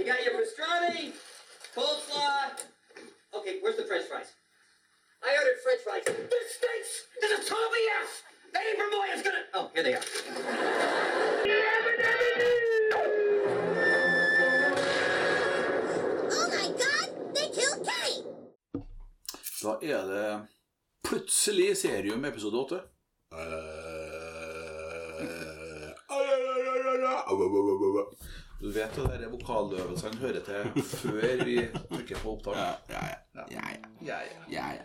You got your pastrami, coleslaw. Okay, where's the French fries? I ordered French fries. This stinks. This is totally yes. Eddie Vermoy is gonna. Oh, here they are. Oh my god, they killed Kenny! Da er det plutselig Serium episode 8. Du vet jo dere vokaløvelsene hører til før vi trykker på opptak. Ja, ja, ja, Ja, ja. ja, ja.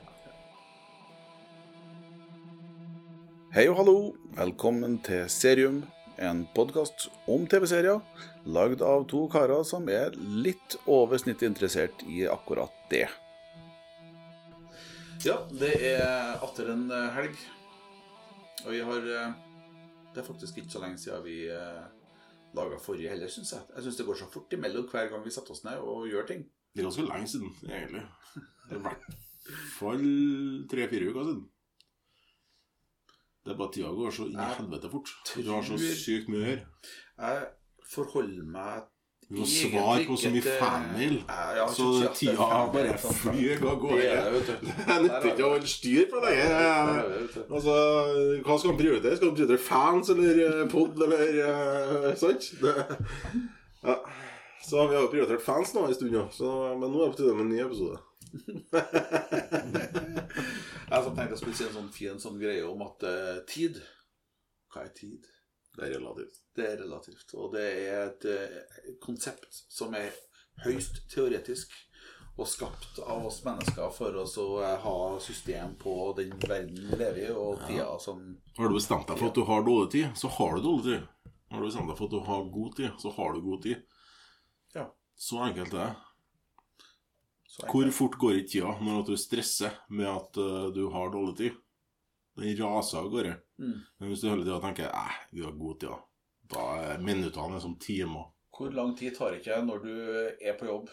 Hei og hallo, velkommen til Serium, en podkast om TV-serier, lagd av to karer som er litt over snittet interessert i akkurat det. Ja, det er atter en eh, helg, og vi har eh, Det er faktisk ikke så lenge siden vi laga forrige heller, syns jeg. Jeg syns det går så fort imellom hver gang vi setter oss ned og gjør ting. Det er ganske lenge siden, egentlig. Det er i hvert fall tre-fire uker siden. Det er bare tida går så inn i helvete fort. Du har så sykt mye å gjøre. Jeg forholder meg Du svar på så mye fanmail, Ja, så tida bare sånn. flyr av gårde. Det er nytter ikke å holde styr på det. Altså, hva skal han prioritere? Skal han prioritere fans eller eh, pod eller uh, sånt? Det, ja. Så vi har jo prioritert fans nå en stund, så, men nå er det på tide med en ny episode. Jeg tenkte jeg skulle si en sånn fin sånn greie om at uh, tid Hva er tid? Det er relativt. Det er relativt. Og det er et eh, konsept som er høyst teoretisk og skapt av oss mennesker for oss å eh, ha system på den verden vi lever i, og tida som Har du bestemt deg for at du har dårlig tid, så har du dårlig tid. Har du bestemt deg for at du har god tid, så har du god tid. Ja. Så enkelt er det. Hvor fort går ikke tida når du stresser med at eh, du har dårlig tid? Den raser av gårde. Mm. Men hvis du hele tida tenker 'æh, vi har god tid, da er minuttene som timer. Hvor lang tid tar det ikke når du er på jobb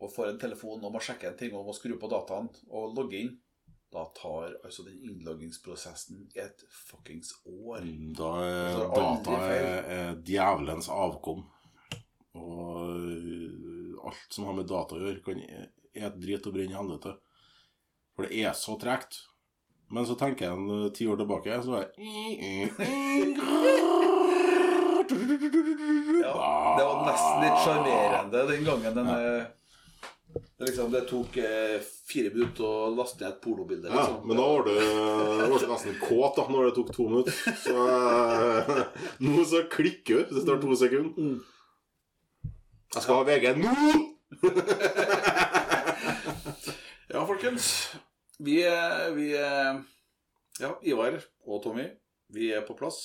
og får en telefon og må sjekke en ting og må skru på dataen og logge inn? Da tar altså den innloggingsprosessen et fuckings år. Da er data er, er djevelens avkom. Og alt som har med data å gjøre, kan et drit og brenne i helvete. For det er så tregt. Men så tenker jeg en ti år tilbake, så er Ja, det var nesten litt sjarmerende den gangen den eh, det, liksom, det tok eh, fire minutter å laste ned et pornobilde. Ja, Liksom. men da var du, du nesten kåt da når det tok to minutter. Så eh, nå så klikker du det tar to sekunder. Jeg skal ha VG nå! Ja, folkens. Vi, vi Ja, Ivar og Tommy, vi er på plass.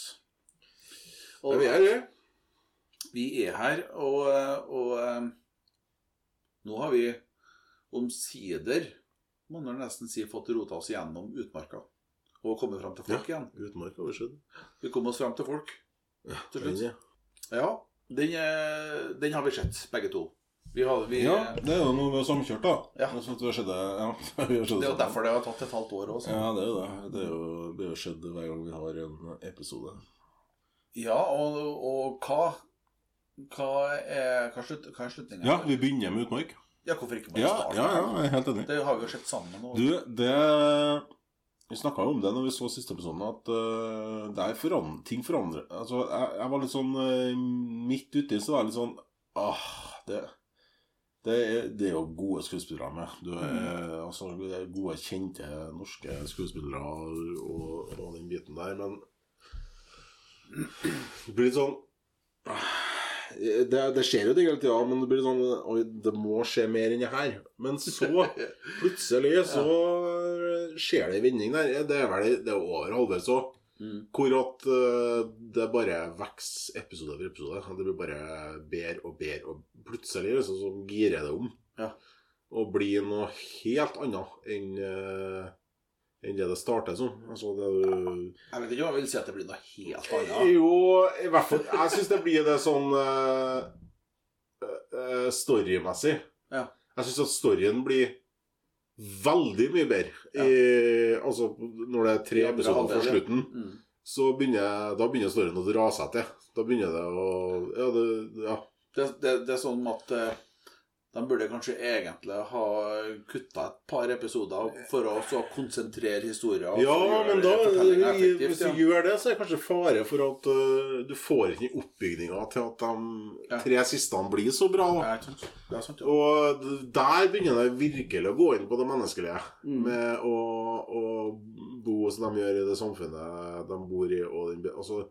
Ja, vi er det. Vi er her, og, og eh, nå har vi omsider, må man nesten si, fått rota oss gjennom utmarka. Og kommet fram til folk igjen. Utmarka har vi. Vi kom oss fram til folk til slutt. Ja. Ja, den, eh, den har vi sett, begge to. Vi har, vi, Ja, det er jo noe vi har samkjørt, da. Ja. Det er sånn har ja. Det er jo derfor det har tatt et halvt år også. Ja, det er jo det. Det er jo, det jo skjedd hver gang vi har en episode. Ja, og, og hva Hva er, hva slutt, hva er slutningen? Ja, vi begynner med utmark. Ja, hvorfor ikke bare Ja, starte? ja, ja, jeg er helt enig. Det har vi jo sett sammen. Og, Du, det Vi snakka jo om det når vi så siste episoden, at uh, det er foran, ting forandrer Altså, jeg, jeg var litt sånn uh, Midt uti så var jeg litt sånn ah, det det er, det er jo gode skuespillere med. Du er, altså, det er gode, kjente norske skuespillere og, og den biten der, men det blir litt sånn det, det skjer jo det hele tida, men det blir sånn Oi, det må skje mer enn det her. Men så, plutselig, så skjer det en vending der. Det er vel det er over halvveis òg. Mm. Hvor at eh, det bare vokser episode for episode. Det blir bare bedre og bedre, og plutselig liksom, så girer det om. Ja. Og blir noe helt annet enn eh, enn det det starter som. Altså, det Jeg vet ikke om jeg vil si at det blir noe helt annet. jo, i hvert fall Jeg syns det blir det sånn uh, storymessig. Ja. Jeg syns at storyen blir veldig mye bedre. I, altså, når det er tre episoder fra slutten, Mm. så begynner, da begynner storyen å dra seg til. Da begynner det å Ja, det, ja Det, det, det er sånn at eh, de burde kanskje egentlig ha kutta et par episoder for å konsentrere historien. og Ja, men da, hvis du gjør det, så er det kanskje fare for at uh, du får ikke oppbygninga til at de tre siste blir så bra. da. Det er sant, ja. Og der begynner det virkelig å gå inn på det menneskelige. Mm. Med å, å bo som de gjør i det samfunnet de bor i. Og den, altså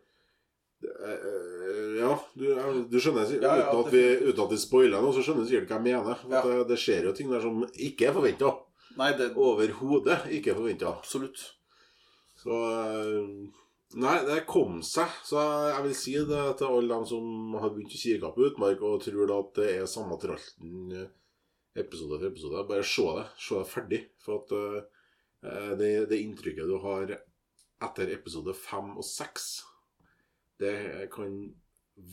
Ja, du, du skjønner uten, at vi, uten at vi spoiler noe, så skjønner du sikkert hva jeg mener. At det, det skjer jo ting der som ikke er forventa. Overhodet ikke forventa. Absolutt. Så øh, Nei, det kom seg. Så jeg vil si det til alle dem som har begynt å kikke på Utmark og tror at det er samme tralten episode for episode. Bare se det. Se det ferdig. For at det, det inntrykket du har etter episode fem og seks, det kan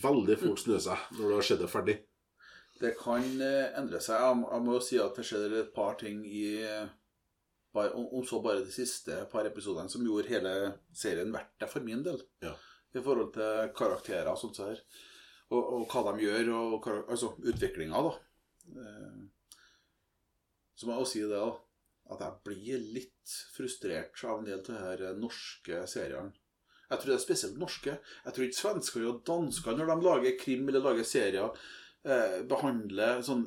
veldig fort snu seg når du har sett det ferdig. Det kan eh, endre seg. Jeg, må jo si at det skjedde et par ting i om, så bare de siste par episodene som gjorde hele serien verdt det for min del. Ja. I forhold til karakterer og sånt så her. Og, og hva de gjør, og altså utviklinga, da. Eh, så må jeg også si det, da. At jeg blir litt frustrert av en del av de norske seriene. Jeg tror det er spesielt norske. Jeg tror ikke svensker og dansker, når de lager krim eller lager serier, eh, behandler sånn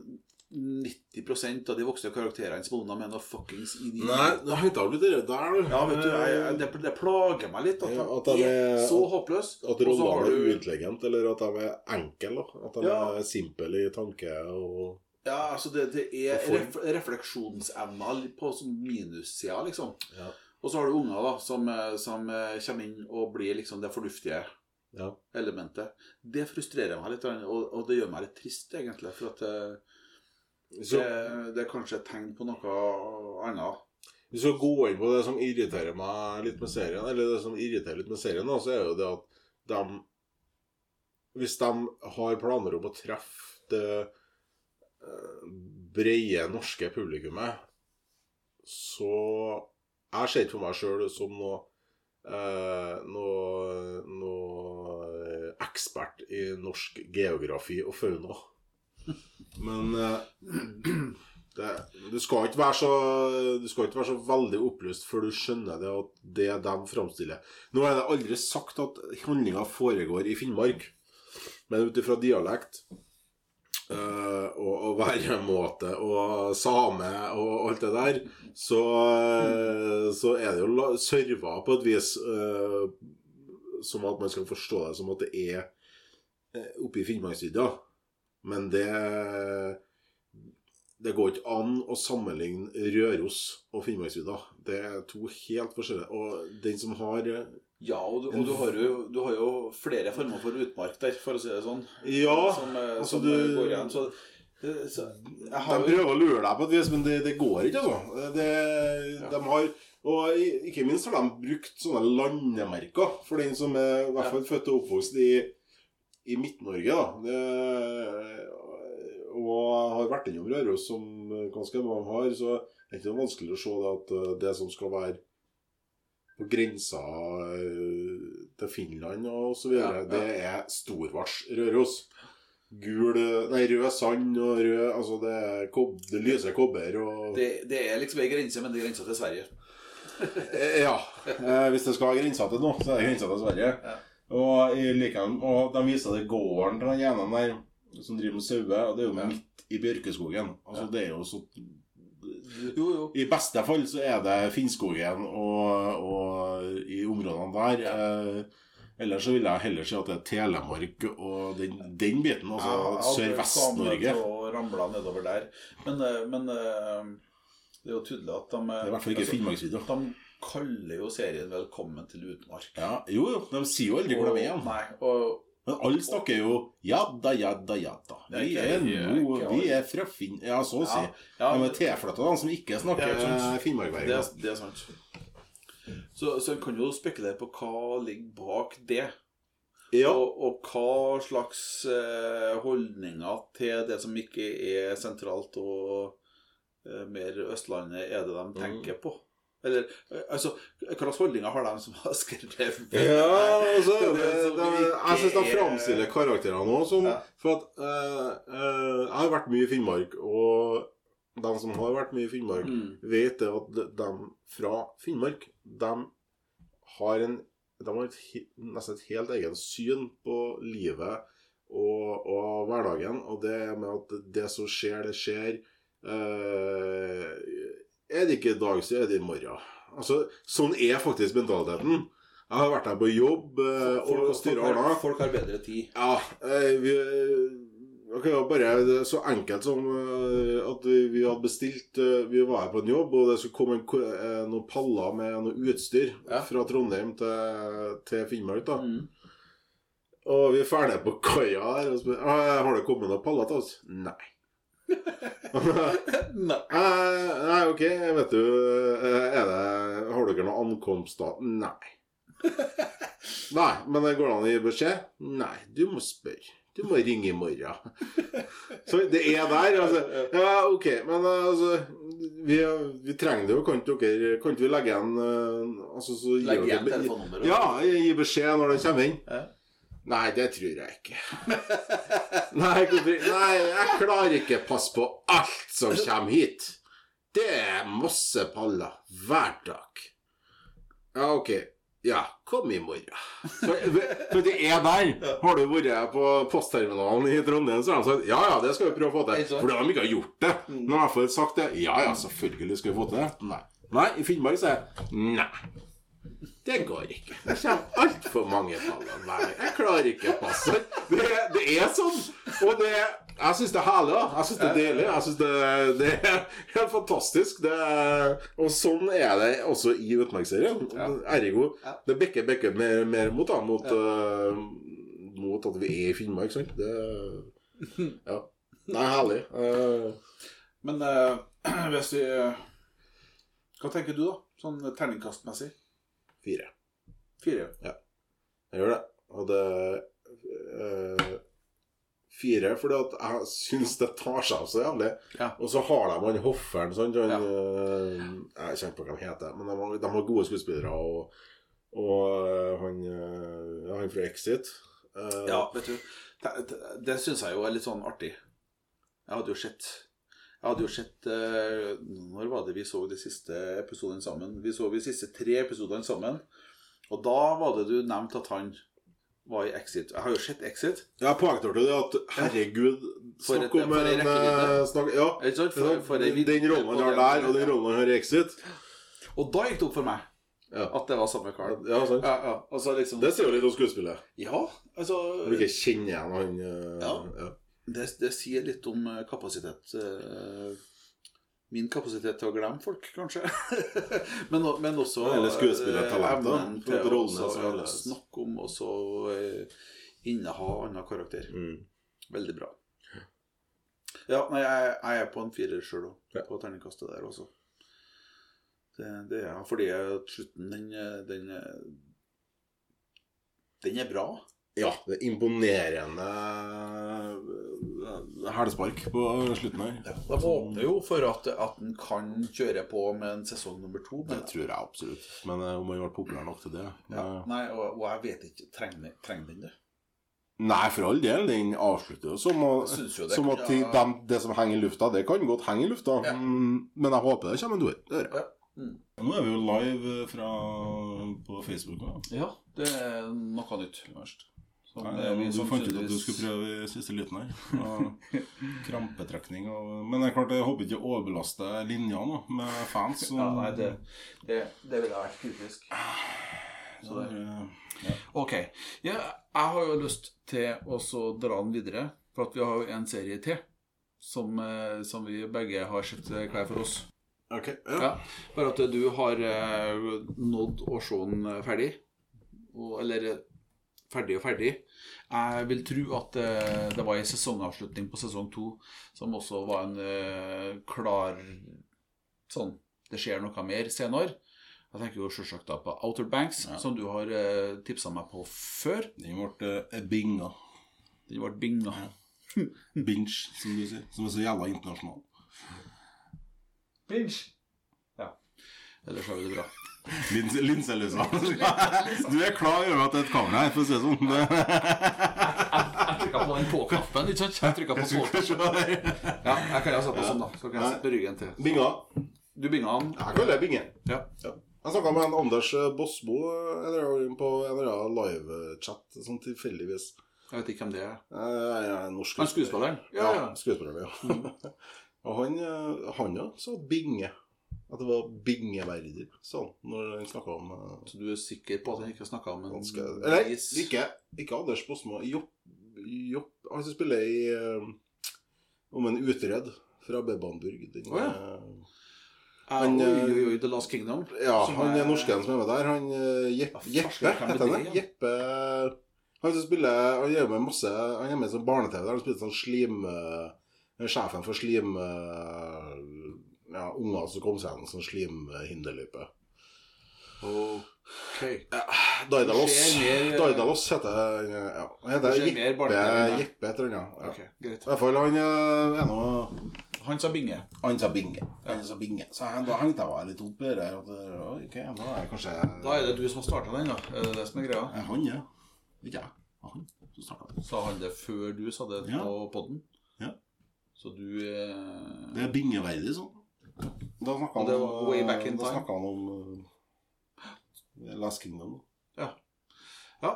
90% av de voksne karakterene de er noe fuckings idiot. Nei, da henta litt det der, du. Ja, vet du, jeg, jeg, det, det plager meg litt at Ja, at de er, så håpløse. At rollene er uintelligente, eller at de er enkle. At de Ja. er simple i tanke og Ja, altså det, det er ref, refleksjonsevner på sånn minussida, liksom. Ja. Og så har du unger da, som, eh, som eh, kommer inn og blir liksom det fornuftige Ja. elementet. Det frustrerer meg litt, og, og det gjør meg litt trist, egentlig. For at det, Så det, er kanskje et tegn på noe annet. hvis du går inn på det som irriterer meg litt med serien, eller det som irriterer litt med serien, så er jo det at de Hvis de har planer om å treffe det eh, brede norske publikummet, så Jeg ser ikke for meg sjøl som noe eh, noe, noe ekspert i norsk geografi og fauna. Men eh, det, du, skal ikke være så, du skal ikke være så veldig opplyst før du skjønner det at det de framstiller Nå er det aldri sagt at handlinga foregår i Finnmark, men ut ifra dialekt eh, og, og væremåte og same og alt det der, så, uh, så er det jo serva på et vis uh, som at man skal forstå det som at det er oppe i Finnmarksvidda. Men det Det går ikke an å sammenligne Røros og Finnmarksvidda. Det er to helt forskjellige. Og den som har Ja, og du, og du, har jo, du har jo flere former for utmark der, for å si det sånn. Ja, som, eh, altså som du- eh, går igjen. Så, så jeg de prøver å lure deg på et vis, men det, det går ikke, altså. Det, de har og ikke minst har de brukt sånne landemerker for den som er i hvert fall født og oppvokst i, i Midt-Norge. og har vært innom Røros, som ganske mange har, så er det ikke noe vanskelig å se at eh, det som skal være på grensa eh, til Finland og så videre, Ja, ja. det er storvars Røros. Gul Nei, rød sand og rød Altså, det er kob, det lyser kobber og det, det er liksom ei grense, men det er grensa til Sverige. Eh, Ja. Eh, hvis det skal være grensa til noe, så er det grensa til Sverige. Ja. Og, likevel, og de viser det gården til den ene der som driver med sauer, og det er jo midt i bjørkeskogen. Altså, det er jo så Jo, jo. I beste fall så er det Finnskogen og, og i områdene der. Eh, ellers så vil jeg heller si at det er Telemark og den, den biten. Altså aldri Sør-Vest-Norge. Og ramla nedover der. Men, eh, men eh, det er jo tydelig at de Det er i hvert fall ikke altså, Finnmarksvidda. De kaller jo serien 'Velkommen til utmark'. Ja, jo, jo, de sier jo aldri hvor de er. Nei, og Men alle snakker jo jadda, jadda, jadda. Vi er nå Vi er fra Finn... Ja, så å si. ja, De er tilflytta, de som ikke snakker finnmarkværing. det, er- det er sant. Så, så en kan jo spekulere på hva ligger bak det. Ja. Og, og hva slags eh, holdninger til det som ikke er sentralt og eh, mer Østlandet, er det de tenker på. Eller eh, altså, hva slags holdninger har de som har skrevet Ja, altså Det det, det Jeg syns de er- framstiller karakterene òg som Ja. For at uh, uh, Jeg har vært mye i Finnmark, og de som har vært mye i Finnmark, Mm. vet det at de, fra Finnmark De har en De har et, nesten et helt eget syn på livet og, og hverdagen, og det med at det som skjer, det skjer. Eh, er det ikke i dag, så er det i morgen. Altså, sånn er faktisk mentaliteten. Jeg har vært der på jobb eh, og Folk, folk, styra har, ordna. folk har bedre tid. Ja, eh, vi okay, det var bare så enkelt som eh, at vi vi hadde bestilt eh, Vi var her på en jobb, og det skulle komme en, eh, noen paller med noe utstyr Ja. fra Trondheim til, til Finnmark. da Mm. Og vi er ferdige på kaia her og spør «Ah, Har det kommet noen paller til oss. Nei. Nei. Eh, nei, ok, vet du eh, er det, Har dere noen ankomster? Nei. Nei, men det går det an å gi beskjed? Nei, du må spørre. Du må ringe i morgen. Så det er der, altså. Ja, ok, men eh, altså Vi, vi trenger det jo. Kan dere Kan ikke vi legge igjen altså, så gir Legg dere igjen be- telefonnummeret. Ja, gi beskjed når det kommer inn. Ja. Nei, det tror jeg ikke. Nei, nei, jeg klarer ikke passe på alt som kommer hit. Det er masse paller hver dag. Ja, ok. Ja, kom i morgen. For, for det er der. Har du vært på postterminalen i Trondheim, så har de sagt ja, ja, det skal vi prøve å få til. For de ikke har gjort det. Når jeg får sagt det, ja, ja, selvfølgelig skal vi få til det. Nei. Nei, i Finnmark sier jeg nei. Det går ikke. Det kommer altfor mange paller hver. Jeg klarer ikke å passe. Det, det er sånn. Og det, jeg syns det er herlig. Jeg syns det er deilig. Jeg synes det, det er fantastisk. Det og sånn er det også i Utmarksserien. Ja. Ergo det bikker bikker mer, mer mot, da, mot, uh, mot at vi er i Finnmark. Sant? Det Ja. Er herlig. Uh, Men uh, hvis vi Hva tenker du, da? Sånn terningkastmessig? Fire. Fire? Jeg gjør det. Og det øh, Fire, fordi at jeg syns det tar seg av så jævlig. Ja. Og så har de han Hofferen sant? Han, Ja. øh, Jeg kjenner på hva han heter, men de har, de har gode skuespillere. Og, og eh, han, ja, han fra Exit. eh, Ja, vet du Det, det, det syns jeg jo er litt sånn artig. Jeg hadde jo sett Jeg hadde jo sett eh, Når var det vi så de siste episodene sammen? Vi så de siste tre episodene sammen. Og da var det du nevnte at han var i Exit. Jeg har jo sett Exit. Ja, Jeg poengterte det at herregud Snakk om en en eh, snakk, Ja. For, for ei den, rollen han har der, og den rollen han har i Exit. Og da gikk det opp for meg Ja. at det var samme kar. Ja, sant. Ja, ja. Altså, liksom Det sier jo litt om skuespillet. Ja, altså Du ikke kjenner igjen han eh, Ja. ja. Det, det sier litt om eh, kapasitet eh, Min kapasitet til å glemme folk, kanskje. men, men også Eller skuespillertalent, da, til rollene som snakke om og så eh, inneha annen karakter. Mm. Veldig bra. Ja, nei, jeg, jeg er på en firer sjøl òg, Ja. på terningkastet der også. Det, det er fordi slutten, den, eh, den eh, Den er bra. Ja, det er imponerende eh, hælspark på slutten her. Jeg håper jo for at, at en kan kjøre på med en sesong nummer to. Det tror jeg absolutt. Men eh, om han ble populær nok til det ja, eh, nei, og, og jeg vet ikke Trenger den- den det? Nei, for all del. Den avslutter jo som, å- jo det som at de, de, det som henger i lufta, det kan godt henge i lufta. Ja. Mm, Men jeg håper det kommer en dør. Ja. Mm. Nå er vi jo live fra, på Facebook. Da. ja, det er noe nytt. Verst. Som, Nei, vi du fant ut at du skulle prøve i siste liten her. Og krampetrekning og Men det er klart, jeg håper ikke å overbelaste linja nå med fans. Så, Ja, nei, det, det, det ville vært kritisk. så det, ja. Ok. Ja, jeg har jo lyst til å dra den videre, for at vi har jo en serie til som, eh, som vi begge har sett klær for oss. Ok, ja. Ja, Bare at du har eh, nådd å se den ferdig. Og, eller ferdig og ferdig. Jeg vil tro at eh, det var en sesongavslutning på sesong to som også var en eh, klar sånn Det skjer noe mer senere. Jeg tenker jo selvsagt da på Outer Banks, Ja. som du har uh, tipsa meg på før. Den ble eh, binga. Den ble binga. Binge, som du sier. Som er så jævla internasjonal. Binge. Ja. Ellers har vi det bra. Lins linselusa. Du er klar over at det er et kamera her, for å si det sånn. Jeg trykka på den på-knappen, ikke sant? Jeg trykka på på. Ja, jeg kan jo sette på sånn, da. Så kan jeg sette ryggen til. Binga. Du binga han. Jeg kaller det binge. Ja. Ja. Jeg snakka med en Anders eller annen på en livechat, sånn tilfeldigvis. Jeg vet ikke hvem det er. Jeg er en norsk Han skuespilleren? Ja, Ja, ja. skuespilleren, ja. Og han, eh, han ja, sa binge. At det var bingeverder sa han, når han snakka om uh, Så du er sikker på at han ikke snakka om en ganske Eller ikke, ikke Anders Bosmo. Jopp, Jopp Han som spiller i uh, Om en utredd fra Bebanburg. Den, oh, ja. eh, Han, oi, oi, oi, The Last Kingdom? Ja, han er er- norsken som er med der. Han Jeppe, Jeppe, er heter han? Jeppe Han som spiller Han gjør med masse Han er med som barne-TV. der Han spiller sånn slim Sjefen for slim Ja, unger som kom seg gjennom sånn slimhinderløype. Ok. Daidalos. Det skjer mer- Daidalos heter han. Ja. Heter Jeppe. Jeppe heter han, ja. ja. Ok, greit. I hvert fall han eh, er nå Han sa binge. Han sa binge. Han sa binge. Så han, da hengte jeg meg litt opp i det. der, At, eh, ok, da er kanskje Da er det du som har starta den, da. Er det det som er greia? Eh, Han, ja. Ikke jeg. Han som startet den. Sa han det før du sa det Ja. på podden? Ja. Så du eh... Det er bingeverdig sånn. Da snakka han, da snakket han om uh, Last Kingdom. Ja. Ja.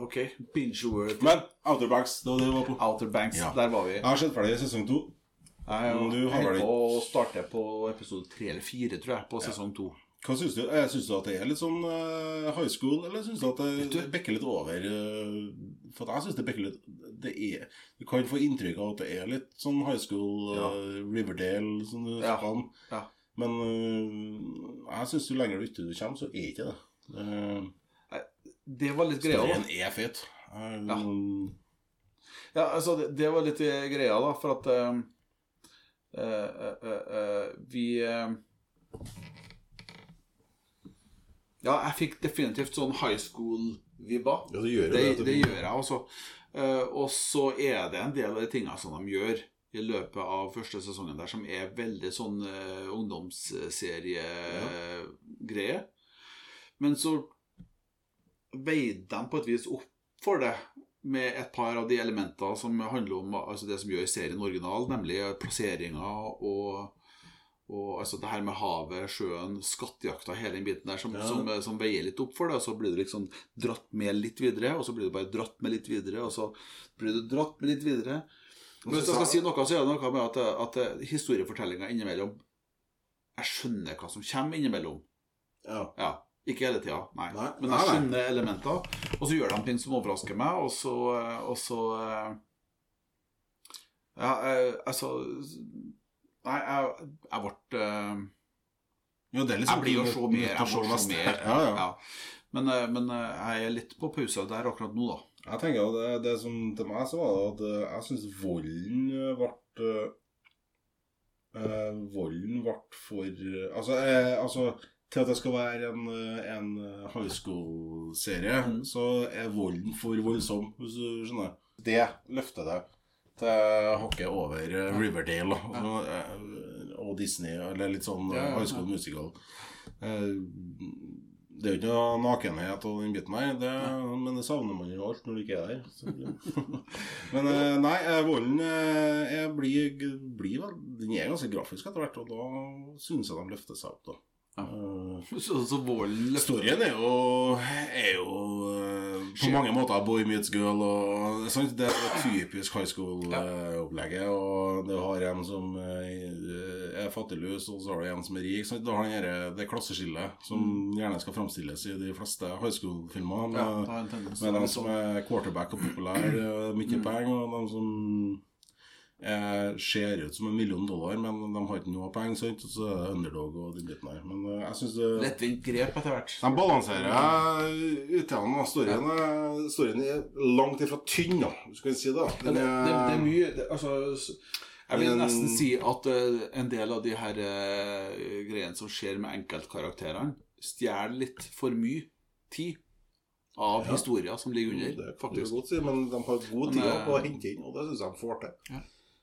Ok. Binge-word. Men Outer Banks, det var det vi var på. Outer Banks. Ja. Der var vi. Jeg har sett ferdig sesong to. Jeg er helt på å starte på episode tre eller fire, tror jeg, på sesong to. Hva syns du? Jeg Syns du at det er litt sånn uh, high school, eller syns du at det bekker litt over? Uh, for jeg syns det bekker litt det er, Du kan få inntrykk av at det er litt sånn high school, Ja. uh, Riverdale, som du Ja. kan. Ja. Men uh, jeg syns jo lenger ute du kommer, så er ikke det. Uh, Det var litt greia. Storyen er fet. Eh, Ja. Ja, altså, det, det var litt eh, greia, da, for at eh, eh, eh, eh, Vi eh, Ja, jeg fikk definitivt sånn high school-vibba. Ja, det gjør jo Det, det. det gjør jeg også. Eh, og så er det en del av de tingene som de gjør i løpet av første sesongen der, som er veldig sånn uh, ungdomsseriegreie. Men så veide de på et vis opp for det med et par av de elementene som handler om altså det som gjør serien original, nemlig plasseringa og, og altså det her med havet, sjøen, skattejakta, hele den biten der, som, Ja. som, som veier litt opp for det. Og så blir du liksom dratt med litt videre, og så blir du bare dratt med litt videre, og så blir du dratt med litt videre. Men hvis jeg skal si noe, så er det noe med at, at historiefortellinga innimellom Jeg skjønner hva som kommer innimellom. Ja. Ja, Ikke hele tida, nei. Nei, Men jeg skjønner elementer. Og så gjør de ting som overrasker meg, og så, og så eh, Ja, eh, altså Nei, jeg, jeg ble uh, Jo, det er liksom Jeg blir jo så mye. Jeg nødt til å må se neste. mer. Ja, ja. Men, uh, men uh, jeg er litt på pause der akkurat nå, da. Jeg tenker at det, det som til meg så var det at jeg syns volden ble Volden ble for altså, eh, altså til at det skal være en, en high school-serie, Mm. så er volden for voldsom, hvis du skjønner. Det løfter det til hakket over eh, Riverdale og, altså, eh, og Disney, eller litt sånn eh, Ja, high school musical. Eh, det er jo ikke noe nakenhet og den biten her, det, men det savner man jo alt når du ikke er der. Så. men eh, nei, eh, volden eh, blir, blir vel Den er ganske grafisk etter hvert, og da syns jeg de løfter seg opp, da. Ja. Så, så volden Historien er jo, er jo eh, på Skjøn. mange måter boy meets girl. Og, sant? Det er typisk high school-opplegget. og du har en som eh, er fattiglus, og så har du en som er rik. Sant? Da har den det klasseskillet som gjerne skal framstilles i de fleste high school-filmer. Med, Ja, Med, dem som sånn. er quarterback og populær, eh, mye Mm. penger, og dem som eh, ser ut som en million dollar, men de har ikke noe penger, så er det underdog og den biten der. Men eh, jeg syns det Lettvint grep etter hvert. de balanserer utøvende. da. Storyen, er- storyen er langt ifra tynn, da. Skal vi si det. Den er, det, det, det er mye det, altså, Jeg vil nesten si at eh, en del av de her eh, greiene som skjer med enkeltkarakterene, stjeler litt for mye tid av Ja. historier som ligger under, det kan du faktisk. godt si, men de har god tid eh, på å hente inn, og det syns jeg de får til. Ja.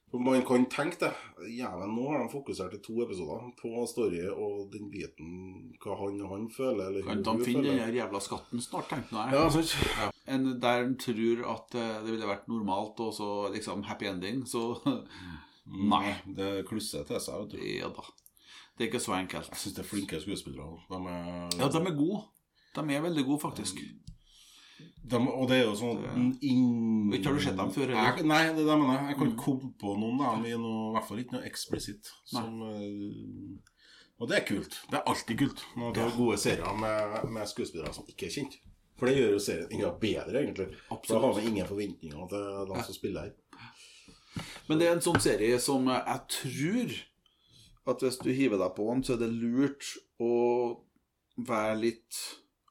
For Man kan tenke det. Jævlen, nå har de fokusert i to episoder på story og den biten hva han og han føler, eller Kan de finne den der jævla skatten snart, tenkte jeg. Ja, sant. Ja. En der en tror at eh, det ville vært normalt, og så liksom happy ending, så Nei. Det klusser til seg, vet du. Ja da. Det er ikke så enkelt. Jeg syns det er flinke skuespillere. De er, Ja, de er gode. De er veldig gode, faktisk. de, Og det er jo sånn ingen... Ikke har du sett dem før? Jeg, nei, det er det jeg mener. Jeg kan ikke komme på noen av dem i hvert fall ikke noe eksplisitt. Som, eh, og det er kult. Det er alltid kult når du har gode serier med, med skuespillere som ikke er kjent. For det gjør jo serien enda bedre, egentlig. For da har vi ingen forventninger til de som spiller her. Men det er en sånn serie som jeg tror at hvis du hiver deg på den, så er det lurt å være litt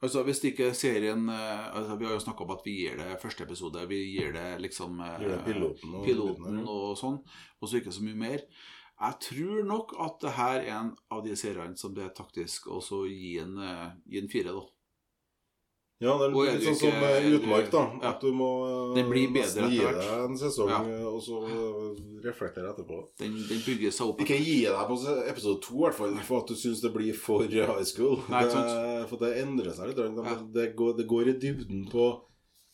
Altså Hvis ikke serien eh, altså Vi har jo snakka om at vi gir det første episode. Vi gir det liksom eh, Gir det piloten og- piloten og sånn, og så ikke så mye mer. Jeg tror nok at det her er en av de seriene som det er taktisk å så gi en, eh, gi en fire, da. Ja, det er er litt sånn som Utmark, da. Ja. At du må eh, nesten gi deg en sesong, Ja. eh, og så reflektere etterpå. Den, den bygger seg opp. Ikke gi deg på episode to, i hvert fall, for at du syns det blir for high school. Nei, det, for det endrer seg litt. Det, Ja. det, går, det går i dybden på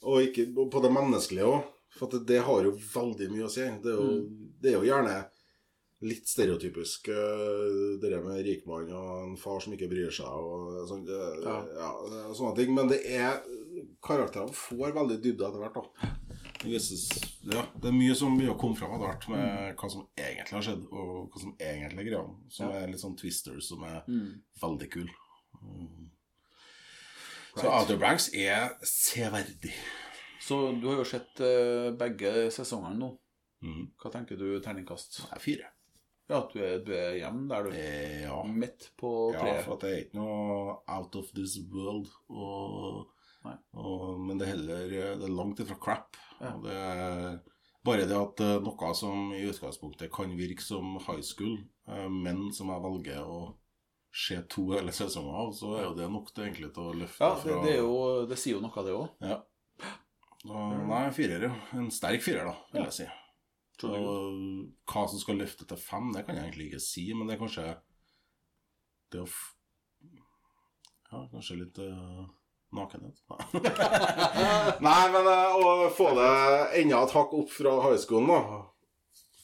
Og ikke på det menneskelige òg. For det, det har jo veldig mye å si. Det er jo, Mm. det er jo gjerne litt stereotypisk, uh, det der med rikmann og en far som ikke bryr seg og sånt, Ja. ja, sånne ting. Men det er karakterene får veldig dybde etter hvert. da det, ja, det er mye som begynner å komme fram etter hvert med hva som egentlig har skjedd, og hva som egentlig er greia. Som er litt sånn twisters som er Mm. veldig kul. Mm. Så Right. Outer Banks er severdig. Så du har jo sett eh, begge sesongene nå. Mm. Hva tenker du terningkast? Er fire. Ja, at du er, du er hjemme der, du. Eh, ja. Midt på ja, for at det er ikke noe out of this world. Og, og, men det er heller Det er langt ifra crap. Ja. Det er bare det at eh, noe som i utgangspunktet kan virke som high school, eh, men som jeg velger å se to eller sesonger av, så er jo det nok til egentlig til å løfte Ja, det, det, er jo, det sier jo noe, av det òg. Ja. Og, nei, firer, ja. En sterk firer, da, vil jeg si. Og hva som skal løfte til fem, det kan jeg egentlig ikke si, men det er kanskje det å Ja, kanskje litt uh, nakenhet. Nei, men uh, å få det enda et hakk opp fra høyskolen, da.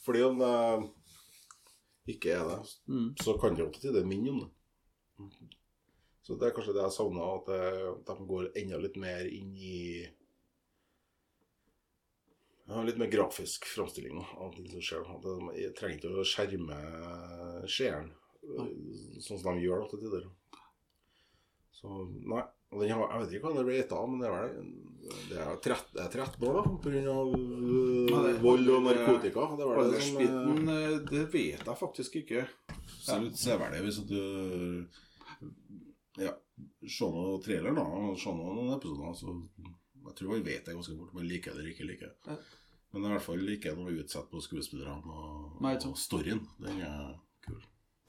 Fordi om det ikke er det, Mm. så kan det jo til tider minne om det. Så det er kanskje det jeg savner, at de går enda litt mer inn i Litt mer grafisk framstilling av ting som skjer. De trenger ikke å skjerme seeren øh, sånn som de gjør til tider. Så nei. Og den har, jeg vet ikke hva den er rata, men det er vel det er 13, er 13 år, da. Pga. Ja, vold og narkotika. Det var det som eh, det vet jeg faktisk ikke. ser ut det hvis du Ja, se noe trailer, da. Se noen episoder. Så jeg tror jeg vet det ganske fort om jeg liker det eller ikke liker. Ja. Men i hvert fall ikke noe utsatt på skuespillerne og, Nei, og storyen. Den er kul.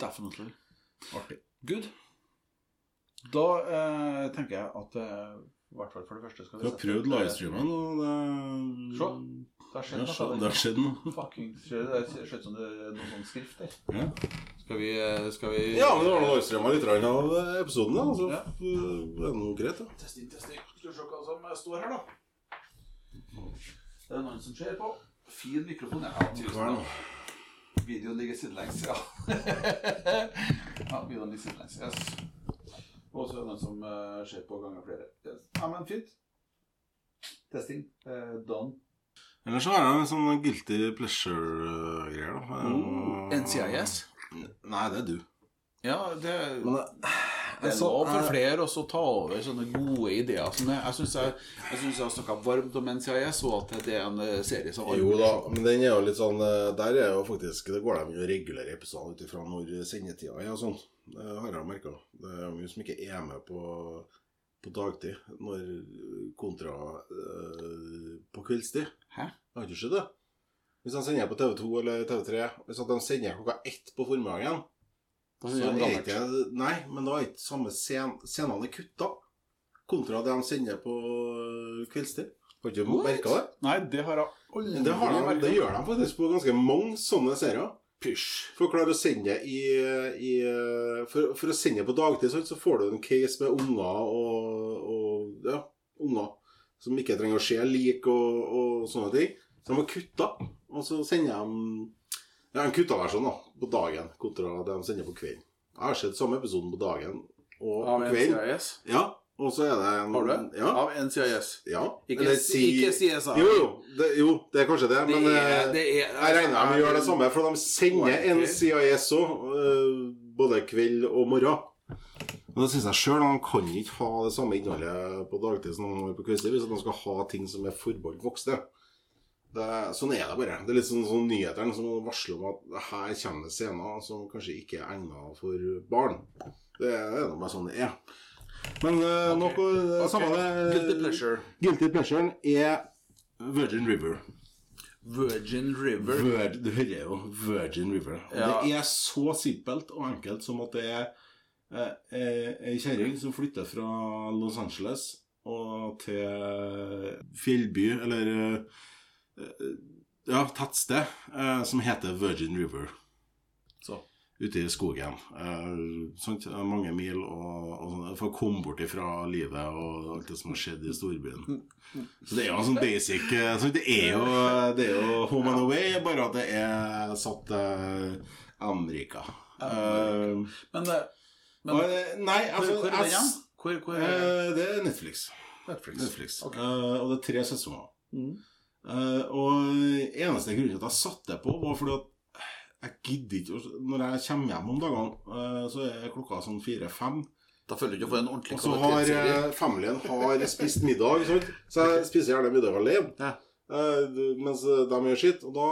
Definitely. Artig. Good. Da eh, tenker jeg at eh, i hvert fall for det første skal Du har prøvd eh, livestreamen, og det Se, Det har skjedd noe. det har skjedd noe. Fucking skjedd. Det ser ut som det er noe sånn skrift der. Ja. Skal vi, eh, skal vi ja, men det var noe livestreama litt av episoden, da. Så Ja. det er noe greit, da. Testing, testing. Skal vi se hva som står her, da. Det er noen som ser på. Fin mikrofon. Ja, tusen takk. Videoen ligger sidelengs, ja. ja, videoen ligger sidelengs, yes. Og så er det noen som uh, ser på ganger flere. Yes. Ja, men fint. Testing. Uh, done. Ellers så har jeg en sånn guilty pleasure-greier, da. Mm. NCIS? Nei, det er du. Ja, det, Men det, det er lov for flere også å ta over sånne gode ideer som. Jeg syns jeg, jeg, synes jeg har snakka varmt om jeg så at det er en eh, serie som Jo da, men den er jo litt sånn eh, Der er jo faktisk Det går de jo regulære episoder ut ifra når sendetida er og sånn. Det har jeg merka. Det er mye som ikke er med på, på dagtid, når kontra øh, på kveldstid. Hæ? Har ikke skjedd det? Hvis de sender på TV2 eller TV3 Hvis de sender klokka ett på formiddagen, Da så synes jeg er det er ikke. Nei, men da er ikke samme scen, scenene kutta. Kontra det de sender på kveldstid. Har ikke merka det? Nei, det har jeg Aldri Det, har de, det gjør de faktisk på ganske mange sånne serier. Pysj. For å klare å sende det i, i for, for å sende det på dagtid, så får du en case med unger og, og ja, unger som ikke trenger å se lik og, og sånne ting. Så de har kutta, og så sender de ja, en kutta versjon da, på dagen kontra det de sender på kvelden. Jeg har sett samme episoden på dagen og Av på en kvelden. CIS. Ja, og så er det en, Har du? Ja. Av en CIS. ja. Ikke, Eller si, ikke CSI. Jo, jo det, jo, det er kanskje det, men eh, det er, jeg regner med de gjør det samme, for de sender en CIS òg, både kveld og morgen. Og det synes jeg selv, De kan ikke ha det samme innholdet på dagtid som de har på kveldstid, hvis de skal ha ting som er forbeholdt voksne. Det, sånn er det bare. Det er litt sånn, sånn nyhetene som varsler om at her kommer det scener som kanskje ikke er egnet for barn. Det er nå bare sånn det er. Men uh, okay. noe okay. samme det Guilty pleasure. Guilty pleasure er Virgin River. Virgin River. Vir, du hører jo Virgin River. Ja. Det er så simpelt og enkelt som at det er eh, eh, ei kjerring som flytter fra Los Angeles og til fjellby, eller eh, ja, tettsted, eh, som heter Virgin River. Så. Ute i skogen. Eh, sånt, Mange mil og, og sånn, for å komme bort ifra livet og alt det som har skjedd i storbyen. Så det er jo en sånn basic eh, så Det er jo, det er jo Home and Away, bare at det er satt til Amerika. Uh, Men, det- men og, eh, nei, altså hvor er det igjen? Hvor, hvor er det? eh, Det er Netflix. Netflix. Netflix. Okay. Uh, og det er tre sesonger. Mm. Eh, og eneste grunnen til at jeg satte på, var fordi at jeg gidder ikke Når jeg kommer hjem om dagene, uh, så er klokka sånn fire-fem. Da føler du ikke å få en ordentlig Og så har eh, familien har spist middag, sant? så jeg spiser gjerne middag alene. Ja. Mens de gjør sitt. Og da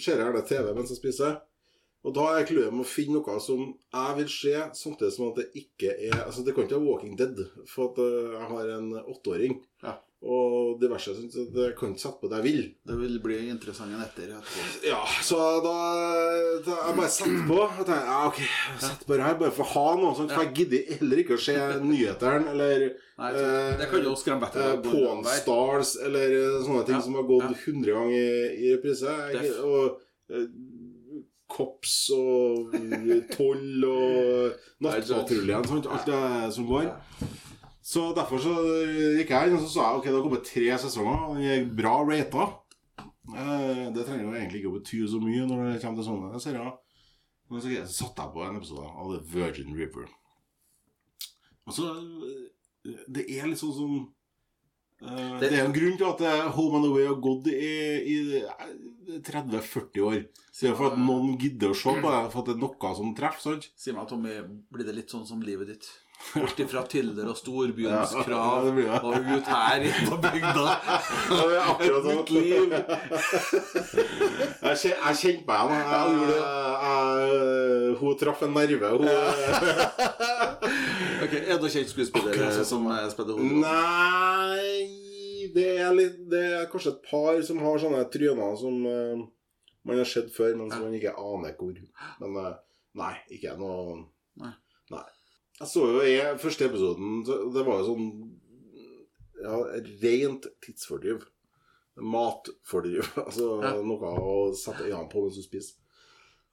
ser jeg gjerne TV mens jeg spiser. Og da er clouet med å finne noe som jeg vil se, samtidig som at det ikke er Altså, det kan ikke være Walking Dead, for at jeg har en åtteåring. Ja. Og diverse. jeg Så det kan ikke sette på det jeg vil. Det vil bli interessant enn etter. Ja, så da, da jeg bare setter på og tenker, ja, ok, jeg setter på det her bare for å ha noe sånt, for jeg gidder heller ikke å se nyhetene eller Nei, det kan jo skremme vettet. Pawn Stars eller eh, sånne ting Ja, som har gått ja. ganger i, i reprise. Og eh, Kops og eh, Toll og Nattpatruljen, sant? alt det som går. Så derfor så gikk jeg inn og så sa jeg, ok, det har kommet tre sesonger, den er bra rata. Eh, Det trenger jo egentlig ikke å bety så mye når det kommer til sånne serier. Men så satte jeg på en episode av The Virgin River. Og så eh, Det er litt sånn som uh, Det- Det er en grunn til at Home and Away har gått i, i eh, 30-40 år. Så det er for at noen gidder å se på det, for at det er noe som treffer. sant? Si meg, Tommy, blir det litt sånn som livet ditt? Bort ifra Tilder og storbyens krav og ut her på bygda. Akkurat sånn. nytt liv. Jeg kjen- kjente meg igjen. Hun traff en nerve. Hun, Ok, Er du kjent skuespiller sånn som eh, spiller hovedrollen? Nei det er, litt, det er kanskje et par som har sånne tryner som eh, man har sett før, men som man ikke aner hvor. Men eh, nei, ikke noe. Jeg så jo i første episoden Det var jo sånn ja, rent tidsfordriv. Matfordriv. Altså Ja. noe å sette øynene på mens du spiser.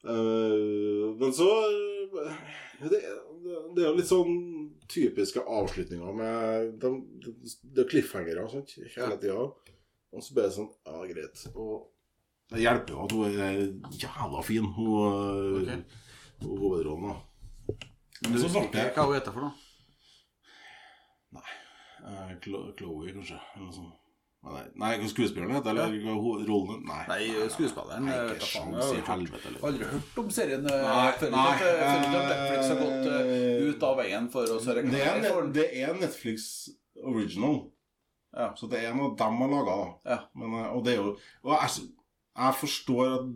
Uh, men så eh, det, det er jo litt sånn typiske avslutninger med de, de, er cliffhangere hele tida. Og så bare sånn Ja, greit. Og det hjelper jo at hun er jævla fin, hun Ok. hun hovedrollen. da. Men du Så husker ikke hva hun heter for noe? Nei uh, Chloé, kanskje. Eller noe sånt. Nei, nei, skuespilleren heter eller ja. rollen? Nei, Nei, skuespilleren, Nei, jeg ikke sjans i Jeg helvete. Eller. Aldri hørt om serien. eh, Nei, Føler nei, ikke at- føler ikke at eh, Netflix har gått uh, ut av veien for å er, for det er Netflix original. Ja. Så det er noe de har laga. Ja. Og det er jo Og jeg, jeg forstår at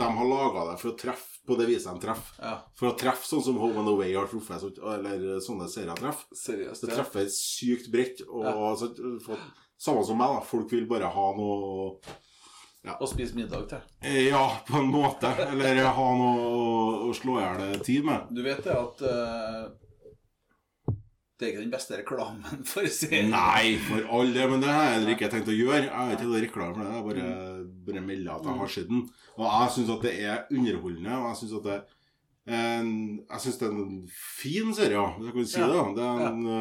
de har laga det for å treffe på det viset de treffer. Ja, For å treffe sånn som Home and Away har truffet, eller sånne serier treffer. seriøst. Det ja. treffer sykt bredt. Og Ja. så, for, samme som meg, da. Folk vil bare ha noe Og spise middag til. Eh, Ja, på en måte. Eller ha noe å, slå i hjel tid med. Du vet det at eh, Det er ikke den beste reklamen for serien. Nei, for all det, men det har jeg heller ikke tenkt å gjøre. Jeg har ikke reklame for det. Jeg bare, bare melder at jeg har sett den. Og jeg syns at det er underholdende, og jeg syns at det en, jeg synes det er en fin serie, hvis jeg kan si det. Det er en, ja.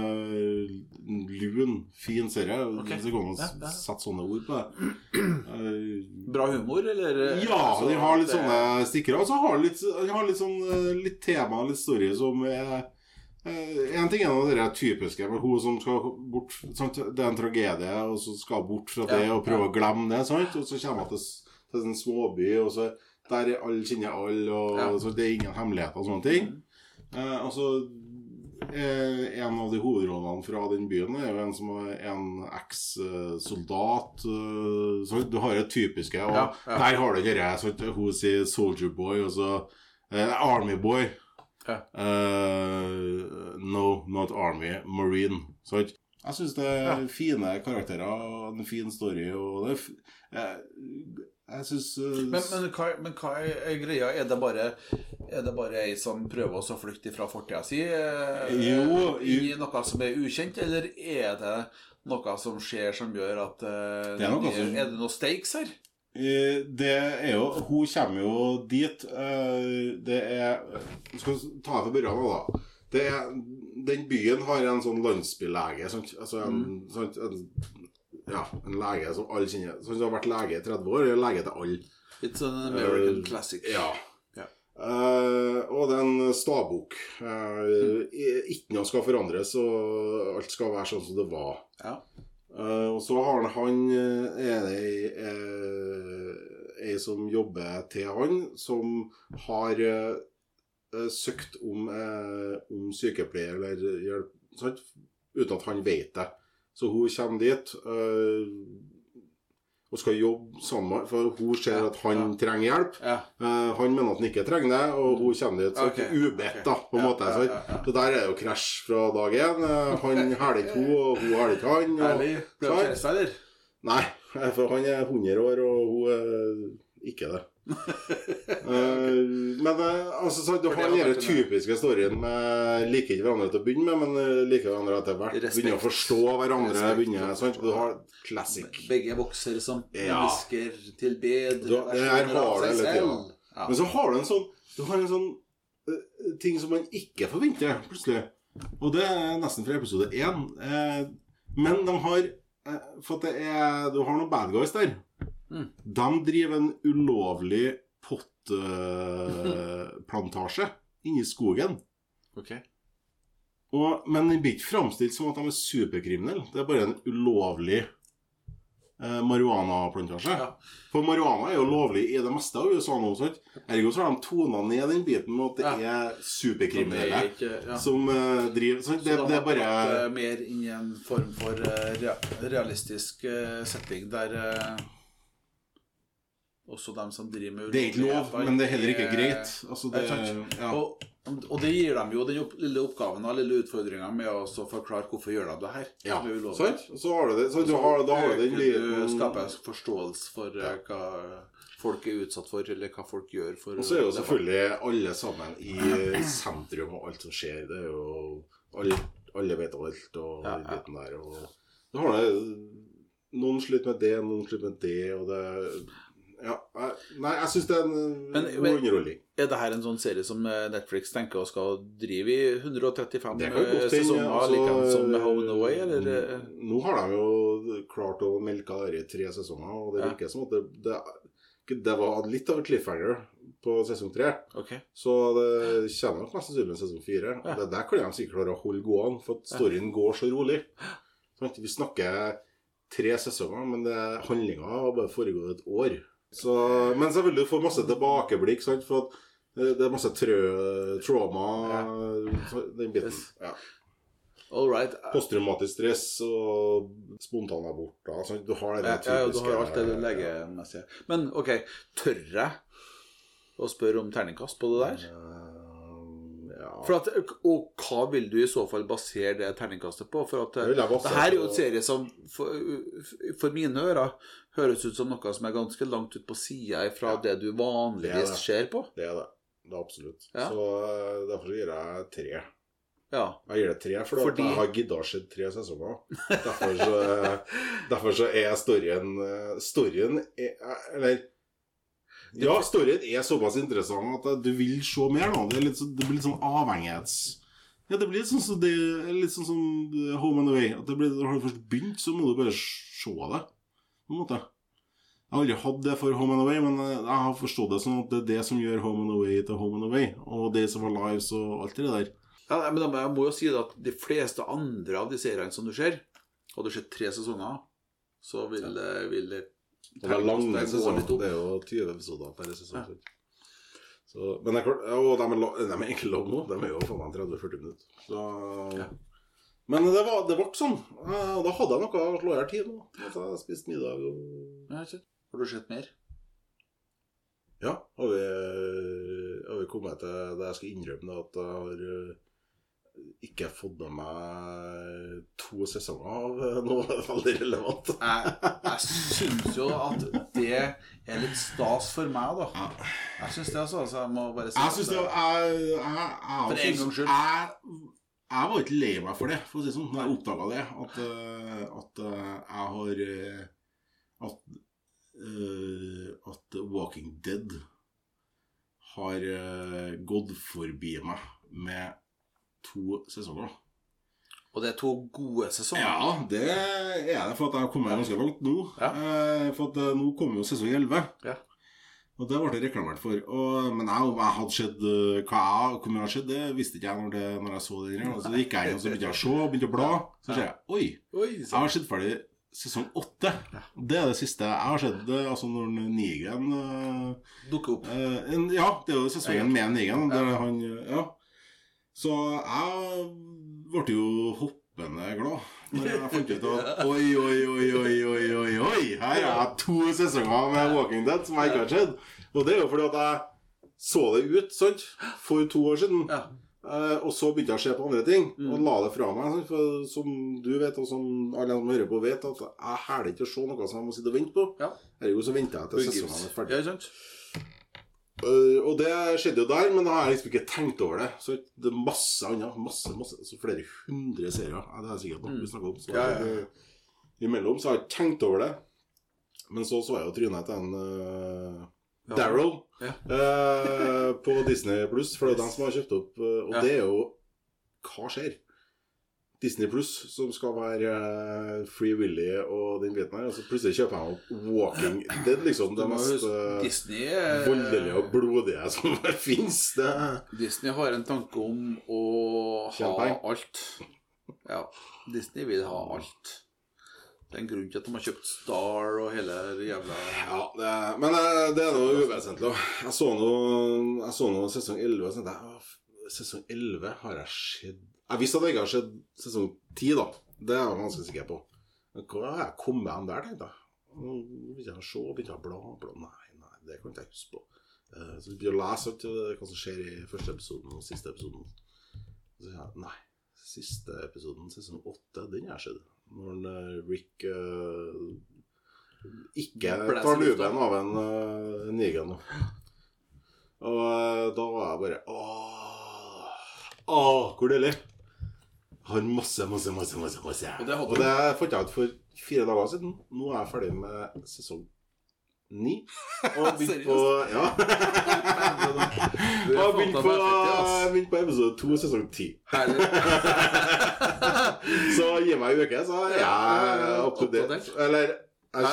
en lun, fin serie. Ok. Hvis det kan an Ja, ja. sette sånne ord på det. Eh, Bra humor, eller? ja, altså, de har litt sånne stikkere. Og så har de litt, de har litt sånn eh, litt tema, litt story som er eh, En ting er noe av det typiske med hun som skal bort sant? Det er en tragedie, og så skal hun bort fra det Ja, og prøve ja. å glemme det. Sant? Og så kommer hun til, til en småby, og så der er alle kjenner alle, og Ja. så det er ingen hemmeligheter og sånne ting. Eh, altså, eh, En av de hovedrollene fra den byen er jo en som er en eks-soldat. eh, så du har det typiske. Og der har du ikke det. Hun sier 'soldier boy', og så eh, 'army boy'. Ja. Eh, no, not army. Marine. Sant? Jeg syns det er Ja. fine karakterer og en fin story. Og det f jeg, jeg syns Men, men, hva, men hva er, greia? Er det bare Er det bare ei som prøver å flykte fra fortida si? eh, Jo, inn i noe som er ukjent, eller er det noe som skjer som gjør at uh, Det er noe som- Er det noe stakes her? Eh, Det er jo Hun kommer jo dit eh, Det er Skal vi ta det fra begynnelsen da. Det er, den byen har en sånn landsbylege. Sånn, Altså en, sånn, en Ja, en lege som alle kjenner. Sånn som har vært lege i 30 år. Er lege til alle. It's an American uh, classic. Ja. Yeah. Uh, og det er en stavbok. Uh, mm. ikke noe skal forandres, og alt skal være sånn som det var. Ja. Eh, og så har han, eh, er det eh, ei som jobber til han, som har eh, søkt om, uh, om sykepleier eller hjelp, uten at han vet det. Så hun kommer dit og skal jobbe sammen, for hun ser at han trenger hjelp. Eh, han mener at han ikke trenger det, og hun kommer dit så Ok, ubedt, da, på en måte. Så, så der er det jo krasj fra dag én. Uh, Han hæler ikke hun, og hun hæler ikke han. Og, Ærlig. Ble hun kjæreste, eller? Nei, for han er 100 år, og hun er ikke det. Eh, men eh, altså, så, du har den typiske storyen med liker ikke hverandre til å begynne med, men eh, liker hverandre etter hvert. Begynner å forstå hverandre. Begynner, sånn, Du har classic. Begge vokser som Ja. mennesker til bedre versjoner av seg selv. Ja. Men så har du en sånn Du har en sånn uh, ting som man ikke forventer, plutselig. Og det er nesten fra episode én. Uh, men de har uh, For at det er Du har noen bad guys der. Mm. De driver en ulovlig potteplantasje inni skogen. Ok. Og, men den blir ikke framstilt som at de er superkriminelle. Det er bare en ulovlig eh, marihuanaplantasje. Ja. For marihuana er jo lovlig i det meste av USA nå. Sant? Ergo så har de tona ned den biten med at det er superkriminelle Det er ikke- ja. som eh, driver? Det, Så det de er bare mer inn i en form for uh, realistisk uh, setting der eh, også dem som driver med Det er ikke lov, men det er heller ikke greit. Altså, det, ja. Og, og det gir dem jo den opp, lille oppgaven og lille utfordringa med å forklare hvorfor gjør de det her. ja. Sant? Så har du det. Så du har, da har du den lille du skaper forståelse for ja. hva folk er utsatt for, eller hva folk gjør for Og så er jo selvfølgelig alle sammen i sentrum og alt som skjer. Det er jo Alle, alle vet alt og Ja, ja. biten der. Og da har det Noen sliter med det, noen sliter med det, og det Ja. Nei, jeg syns det er en Men- god underholdning. Er det her en sånn serie som eh, Netflix tenker å skal drive i 135 Det kan godt eh, sesonger, hende, altså, like som Home and Away, eller? eh? Nå har de jo klart å melke dette i tre sesonger, og det Ja. virker som at det, det, det var litt av en cliffhanger på sesong tre. Okay. Så det kommer nok mest sannsynlig en sesong fire. Ja. Og det der kan de sikkert klare å holde gående, for at storyen går så rolig. Sant? Vi snakker tre sesonger, men handlinga har bare foregått et år. Så, men selvfølgelig du få masse tilbakeblikk, sant? for at eh, det er masse trø, trauma ja. Den biten. Yes. Ja. All right. Posttraumatisk stress og spontanaborter. Altså, Du har det Ja, typiske ja, du har alt det legemessige. Men ok, tør jeg å spørre om terningkast på det der? Eh, ja. For at, og hva vil du i så fall basere det terningkastet på? For at Det her er jo en serie som for, for mine ører høres ut som noe som er ganske langt ut på sida fra Ja. det du vanligvis Det er det. ser på. Det er det. Det er absolutt. Ja. Så eh, derfor gir jeg tre. Ja. Jeg gir det tre, for Fordi- jeg har gidda å se tre sesonger. Derfor så, derfor så er storyen eh, Storyen er Eller Ja, storyen er såpass interessant at du vil se mer. da Det, litt, så- det blir litt sånn avhengighets... Ja, det blir litt sånn som, det, litt sånn som Home and Away. At det blir, Har du først begynt, så må du bare se det. På en måte. Jeg har aldri hatt det for Home and Away, men eh, jeg har forstått det sånn at det er det som gjør Home and Away til Home and Away. Og Days of Our Lives og alt det der. Ja, men jeg må jo si at de fleste andre av de seriene som du ser, hadde du sett tre sesonger, så vil, det- vil det var lange gå sesonger. Det er jo 20 episoder per sesong. Ja. Så, men det er klart, og de er, de er egentlig lange nå. De er jo faen meg 30-40 minutter. Så, Ja. Men det, var, det ble sånn. Eh, Og da hadde jeg noe å slå i hjel tid nå. At jeg spiste middag og Ja, ikke? Har du sett mer? Ja, har vi, har vi kommet til det jeg skal innrømme, at jeg har ikke fått med meg to sesonger av noe veldig relevant. Jeg, jeg syns jo at det er litt stas for meg, da. Jeg syns det, altså. Så jeg må bare si Jeg synes det jeg, jeg, jeg, For en gangs skyld. Jeg, jeg var ikke lei meg for det, for å si det sånn, da jeg oppdaga det. At, eh, at eh, jeg har eh, At, at Walking Dead har gått forbi meg med to sesonger. Og det er to gode sesonger. Ja, det er det, for at jeg har kommet ganske langt nå. Ja. Eh, For at eh, nå kommer jo sesong 11. Ja. Og det ble det reklamert for. Og, men jeg, jeg hadde sett eh, hva jeg, hvor mye hadde skjedd, det visste ikke jeg når, det, når jeg så det. Så så gikk jeg inn og så begynte jeg å se, begynte å bla. Så ser jeg oi, Oi, jeg har sett ferdig sesong åtte. Det er det siste jeg har sett. Altså når Nigen uh, Dukker opp. Uh, en, ja, det er jo sesongen med Negan. Der han, ja. Så jeg ble jo hoppende glad når jeg fant ut at oi, oi, oi, oi, oi, oi, oi, her er jeg to sesonger med Walking Dead som jeg ikke har sett. Og det er jo fordi at jeg så det ut sant, for to år siden. Ja. Uh, og så begynte jeg å se på andre ting, Mm. og la det fra meg. sant, For som du vet, og som alle som hører på vet, at jeg hæler ikke å se noe som jeg må sitte og vente på. Ja. Herregud, så venter jeg til sesongen er ferdig. Ja, Øh, og det skjedde jo der, men da har jeg liksom ikke tenkt over det. Så det er masse annet. Masse, masse, altså flere hundre serier. Ja, det er sikkert noe Mm. vi snakker om. Så Ja, ja, ja. Imellom så har jeg ikke tenkt over det. Men så så jeg jo trynet til en uh, Ja. Daryl Ja. eh, på Disney Pluss, for det er de som har kjøpt opp Og Ja. det er jo Hva skjer? Disney Pluss, som skal være eh, Free Willy og den biten her, og så plutselig kjøper jeg opp Walking Dead, liksom. Det mest eh, Disney, er- voldelige og blodige som fins. Det Disney har en tanke om å ha alt. Ja, Disney vil ha alt. Det er en grunn til at de har kjøpt Star og hele det jævla Ja, det, men eh, det er noe uvesentlig. Jeg så noe sesong 11 og så tenkte jeg Sesong 11 har jeg sett Jeg visste at jeg ikke har sett sesong 10, da. Det er jeg ganske sikker på. Men hva har jeg kommet hen der, tenkte jeg. Nå Begynte jeg å se, begynte jeg å bla, bla. Nei, nei, det kan ikke jeg huske på. Eh, Så begynte jeg å lese alt, hva som skjer i første episoden og siste episoden. Så jeg nei. Siste episoden, sesong 8, den har jeg sett. Når eh, Rick uh, ikke tar luben av en uh, Negan. Og uh, da var jeg bare Åh, åh hvor deilig! Har masse, masse, masse, masse. masse. Og det hadde Og det fant jeg ut for fire dager siden. Nå er jeg ferdig med sesong ni. Og begynt på Ja. Du Og begynt på, begynt på episode to, sesong ti. Så gi meg ei uke, så er jeg up to date. Eller jeg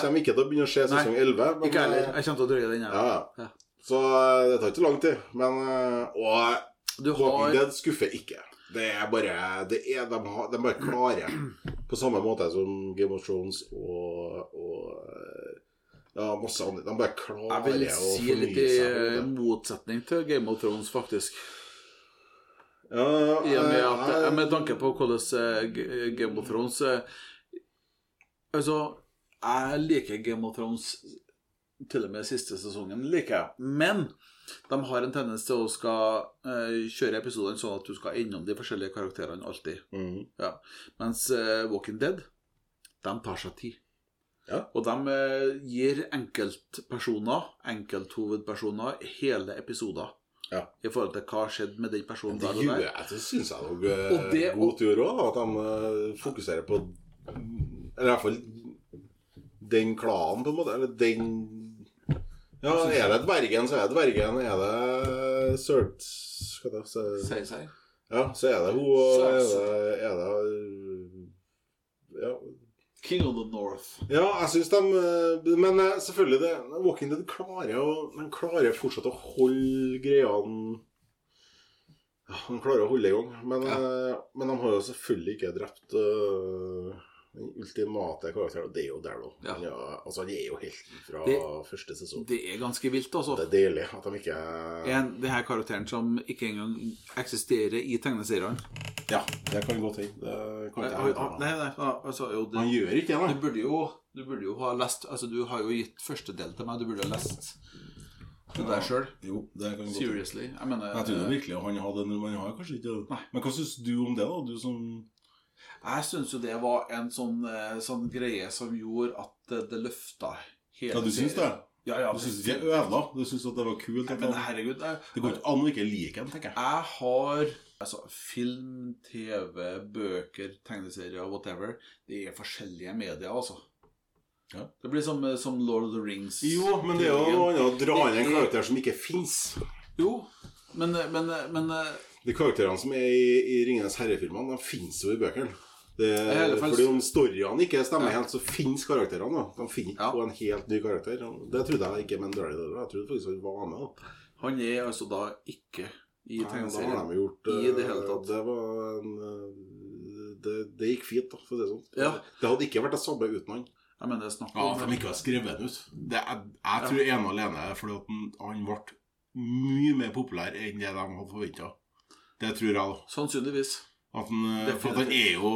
kommer ikke til å begynne å se sesong 11. men, Ikke heller. Jeg kommer til å drøye den. Ja, Ja. Så eh, det tar ikke lang tid. Men eh, Og Du Walking har Dead skuffer ikke. Det er bare det er, de, har, de bare klare. På samme måte som Game of Thrones og, og eh, ja, masse andre. De bare klare Jeg vil si litt i fornye seg. måte. motsetning til Game of Thrones, faktisk. Ja, I og med at jeg, Med tanke på hvordan eh, Game of Thrones eh, Altså, jeg liker Game of Thrones til og med siste sesongen, liker jeg. Men de har en tendens til å skal uh, kjøre episodene sånn at du skal innom de forskjellige karakterene alltid. mhm. Mens uh, Walking Dead, de tar seg tid. Ja. Og de uh, gir enkeltpersoner, enkelthovedpersoner, hele episoder. Ja. i forhold til hva skjedde med den personen der og der. det syns jeg nok Og det- godt gjør òg, at de fokuserer på Eller i hvert fall den klanen, på en måte. Eller den Ja, er det dvergen, så er det dvergen. Er det Sørt... Sier ja, så er det hun, og er det, er det ja, King of the North. ja, jeg syns de eh, Men eh, selvfølgelig, det, Walking Dead klarer å De klarer fortsatt å holde greiene ja, De klarer å holde i gang. Men, ja. men de har jo selvfølgelig ikke drept eh, den ultimate karakteren, og det er jo Darrow. Ja. Han er- altså, han er jo helten fra Det- første sesong. Det er ganske vilt, altså. Det er deilig at de ikke En, det her karakteren som ikke engang eksisterer i tegneseriene. Ja, det kan godt hende. Det Nei, nei, nei, altså, jo, Han gjør ikke det, du da. burde jo Du burde jo ha lest Altså, du har jo gitt første del til meg. Du burde ha lest det der sjøl. Jo, det kan. Seriously. Jeg mener Jeg er virkelig han hadde Men han har kanskje ikke det. Men hva syns du om det, da? Du som Jeg syns jo det var en sånn, eh, sånn greie som gjorde at det, det løfta hele Ja, du syns det? Ja, ja. Du syns ikke det ødela? Du syns at det var kult? Nei, Men herregud, jeg, Det går ikke an å ikke like den, tenker jeg. jeg har Altså, film, TV, bøker, tegneserier, whatever Det er forskjellige medier, altså. Ja. Det blir som, som Lord of the Rings. Jo, men det er jo noe annet å dra inn en er- karakter som ikke fins. Jo, men, men, men De karakterene som er i, i Ringenes herre-filmene, de fins jo i bøkene. Det, fordi om storyene ikke stemmer Ja. helt, så fins karakterene. da De finner Ja. på en helt ny karakter. Det trodde jeg ikke med Daryl. Jeg trodde faktisk han var med. da han er altså da ikke i tegneserien. de gjort I det eh, hele tatt. Det var en eh, det, det gikk fint, da, for å si det sånn. Ja. Det hadde ikke vært det samme uten han. Jeg mener, Ja, at for de ikke har skrevet den ut. Det, jeg, jeg tror ene og alene fordi at han, han ble mye mer populær enn det de hadde forventa. Det tror jeg, da. Sannsynligvis. At han, eh, for at han er jo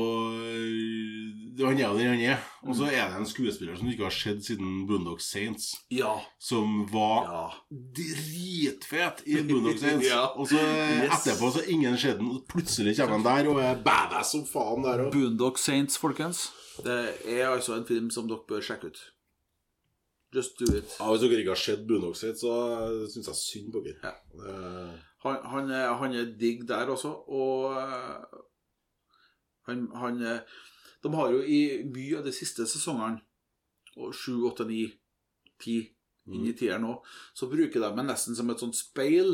Han er jo den han er. Og så er det en skuespiller som du ikke har sett siden Boondock Saints, Ja. som var Ja. dritfet i Boondock Saints. Ja. Og så eh, Yes. etterpå så ingen skjedd den, og plutselig kommer han der og er badass som faen der òg. Boondock Saints, folkens. Det er altså en film som dere bør sjekke ut. Just do it. Ja, hvis dere ikke har sett Boondock Saints, så syns jeg synd på dere. Ja. Det- Han, han, er, han er digg der også, og eh, han, han er- De har jo i mye av de siste sesongene, sju, åtte, ni, ti, inn i tieren nå, så bruker de ham nesten som et sånt speil,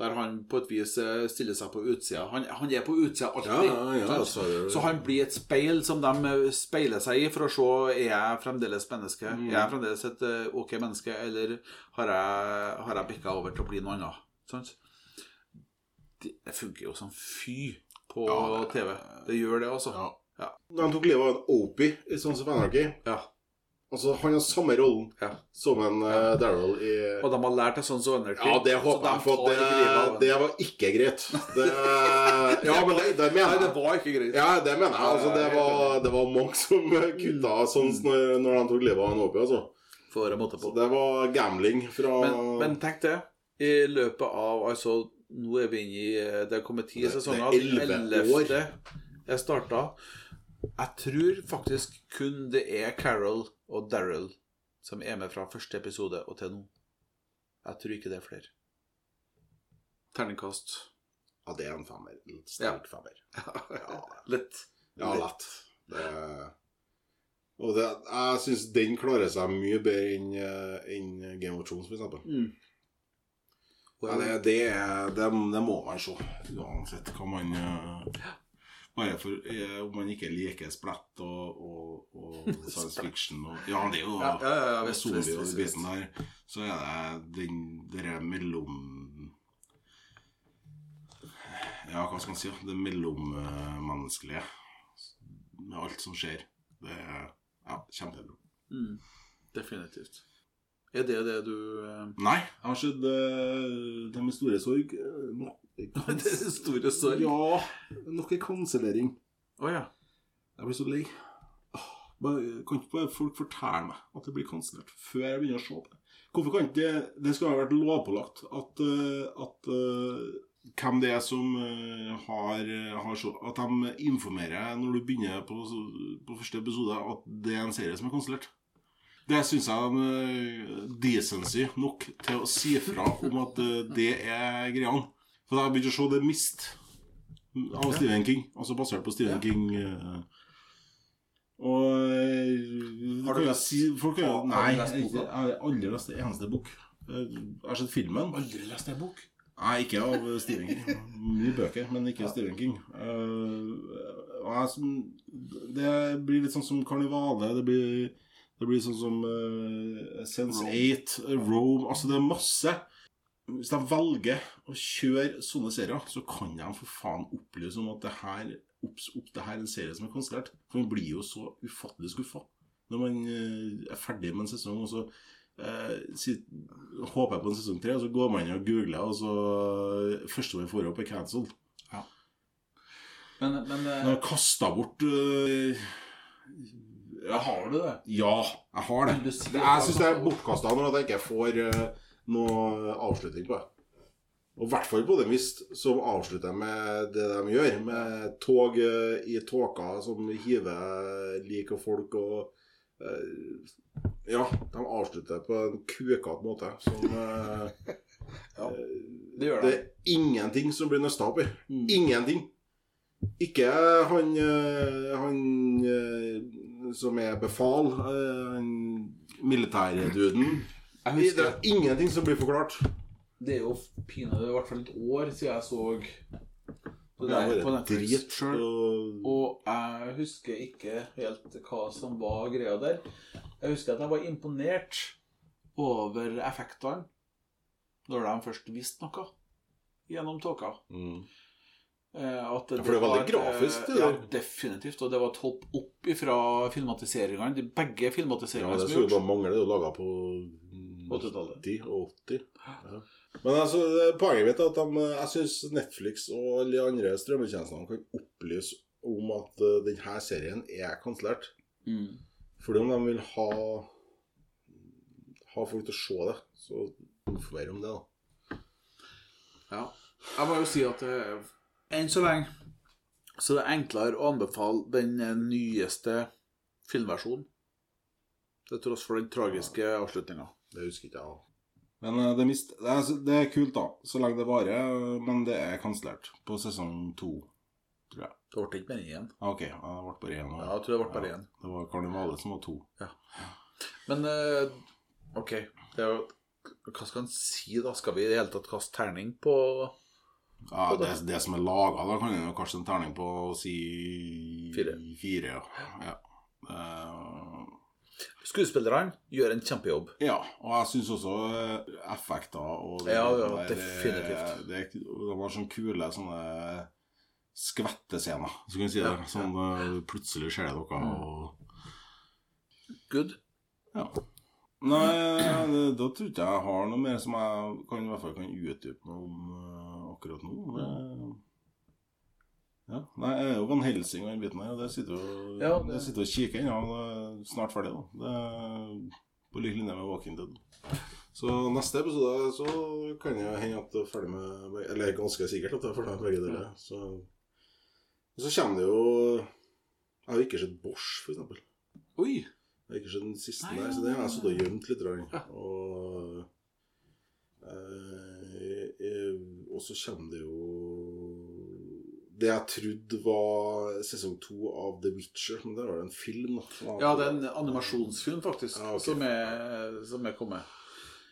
der han på et vis eh, stiller seg på utsida. Han, han er på utsida alltid. Ja, ja, ja, så- så han blir et speil som de eh, speiler seg i for å se er jeg fremdeles menneske. Mm. Er jeg fremdeles et eh, ok menneske, eller har jeg, har jeg bikka over til å bli noe annet? Sant? Det funker jo som fy på Ja, TV. Det gjør det, altså. Ja. Ja. De tok livet av en Opie i Sons of Anarchy. Ja. Altså, han har samme rollen Ja. som en uh, Daryl i Og de har lært det sånn som Anarchy Ja, det håper jeg, for det, det var ikke greit. Det, ja, men det, det mener Nei, det var ikke greit. Ja, det mener jeg. Altså, det, var, det var mange som kutta sånn når, når de tok livet av en Opie. Altså. For å måtte på. Så det var gambling fra Men, men tenk det. I løpet av altså Nå er vi inne i eh, Det er kommet ti er sesonger. Ellevte jeg starta. Jeg tror faktisk kun det er Carol og Daryl som er med fra første episode og til nå. Jeg tror ikke det er flere. Terningkast. Ja, det er en femmer. Litt sterk femmer. Ja. Litt. Ja, lett. Det, og det, jeg syns den klarer seg mye bedre enn en Game of Thrones, for eksempel. Mm. Ja, det, det, det, det må man se, uansett hva man eh, Bare for eh, om man ikke liker splett og, og, og science fiction og Ja, det er jo Ja, ja, ja, visst, zombie visst, og biten der. Så er det den derre mellom Ja, hva skal man si? Det mellommenneskelige. Med alt som skjer. Det er ja, kjempebra. Mm. Definitivt. Er det det du eh, Nei, jeg har sett uh, Det med store sorg. eh, Det er store sorg? Ja, nok en kansellering. ja. Jeg blir så lei. Bare, kan ikke bare folk fortelle meg at det blir kansellert før jeg begynner å se på det? Hvorfor kan ikke det Det skulle ha vært lovpålagt at, eh, at hvem det er som har, har så, At de informerer når du begynner på, på første episode, at det er en serie som er kansellert. Det syns jeg er eh, decency nok til å si fra om at eh, det er greiene. For jeg har begynt å se The Mist av Stephen King, altså basert på Stephen. King. eh, Og Har du lest- si, folk Nei, jeg har aldri lest en eneste bok. Jeg har sett filmen. Aldri lest en bok. Nei, ikke av Stephen King. Mye bøker, men ikke Stephen King. Det blir litt sånn som Karnivale. Det blir, det blir sånn som uh, Sense 8, Rome Altså, det er masse. Hvis de velger å kjøre sånne serier, så kan de for faen opplyse om at det her, opps, opp, det her er en serie som er kansellert. For man blir jo så ufattelig skuffa når man uh, er ferdig med en sesong, og så Uh, sit, håper jeg på en sesong tre, og så går man inn og googler, og så første man får opp, er cancelled. Men, men Jeg eh, har kasta bort eh, ja, har du det? Ja, jeg har det. Si Det- Jeg syns det er bortkasta når jeg ikke får eh, noe avslutning på det. Og i hvert fall på det vis som avslutter med det de gjør, med tog eh, i tåka som hiver lik og folk og eh, Ja, de avslutter på en kukete måte som Ja, det gjør Det det. er ingenting som blir nøsta opp i. Mm. Ingenting. Ikke han, han som er befal, eh, han militærduden. Det er ingenting som blir forklart. Det er jo pinadø i hvert fall et år siden jeg så det der er på Netflix sjøl. Og jeg husker ikke helt hva som var greia der. Jeg husker at jeg var imponert over effektene når de først visste noe gjennom tåka. Mm. Eh, At Ja, for det var veldig et, grafisk, eh, det Ja, definitivt. Og det var et hopp opp ifra filmatiseringene. De begge Ja, filmatiseringene det som er gjort. bare mangle. Det er lage på 80-tallet. 90 og 80. Ja. Men altså, poenget mitt er at de, jeg syns Netflix og alle de andre strømmetjenestene kan opplyse om at eh, denne serien er kansellert. Mm. Fordi om de vil ha ha folk til å se det, så informer om det, da. Ja. Jeg må jo si at det, enn så lenge så det er enklere å anbefale den eh, nyeste filmversjonen. Til tross for den tragiske avslutninga. Det husker ikke jeg. òg. Men eh, det, mist, det, er, det er kult, da. Så lenge det varer. Men det er kansellert på sesong to, tror jeg. Det ble ikke bare igjen. Ah, Ok, det ble bare én. Ja, jeg tror det ble bare Ja. Det var karnevalet som var to. Men eh, OK. Det er hva skal en si, da? Skal vi i det hele tatt kaste terning på Ja, det, det som er laga, da kan en jo kaste en terning på å si Fire. Fire, ja. ja. Eh, Skuespillerne gjør en kjempejobb. Ja, og jeg syns også eh, effekter og Ja, ja, der, definitivt. Det, det, det var sånne kule sånne skvettescener, så kan vi si det. Ja. Sånn eh, plutselig skjer det noe, og Good. Ja. Nei, det, da tror ikke jeg har noe mer som jeg kan, i hvert fall kan utdype noe om eh, akkurat nå. Det, ja. Nei, jeg er jo Van Helsing og den biten her, og det sitter jo Ja, det- Jeg sitter og kikker inn. Ja, det er snart ferdig, da. Det er på lik linje med Walking Dead. Så neste episode så kan det hende at det er ferdig med Eller ganske sikkert at det er ferdig med begge deler. Så, så kommer det jo Jeg har ikke sett Bosch, for eksempel. Oi! Jeg har ikke sett den siste Nei, der, så den har jeg ja, sittet og gjemt litt. Og, eh, eh, og så kommer det jo Det jeg trodde var sesong to av The Witcher, men det var det en film. da. Ja, det er en animasjonsfilm, faktisk, Ja, okay. som, er, som er kommet.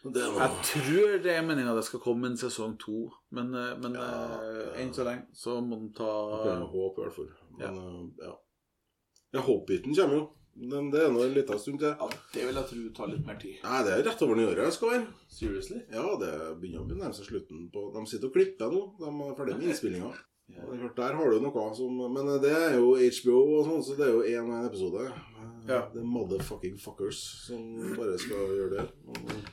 Det var- Jeg tror det er meninga det skal komme en sesong to, men, eh, men Ja, ja. enn så lenge så må den ta jeg håpe, i hvert fall. Men ja. ja. ja Hobbiten kommer jo. Men det er nå en liten stund til. Ja, det vil jeg tro tar litt mer tid. Nei, det er rett over nyåret jeg skal være. Seriously? Ja, det begynner å nærme seg slutten på De sitter og klipper nå. De er ferdig med innspillinga. Ja. Er Der har du noe som Men det er jo HBO og sånn, så det er jo én og én episode. Ja. Det er motherfucking fuckers som bare skal gjøre det. Og-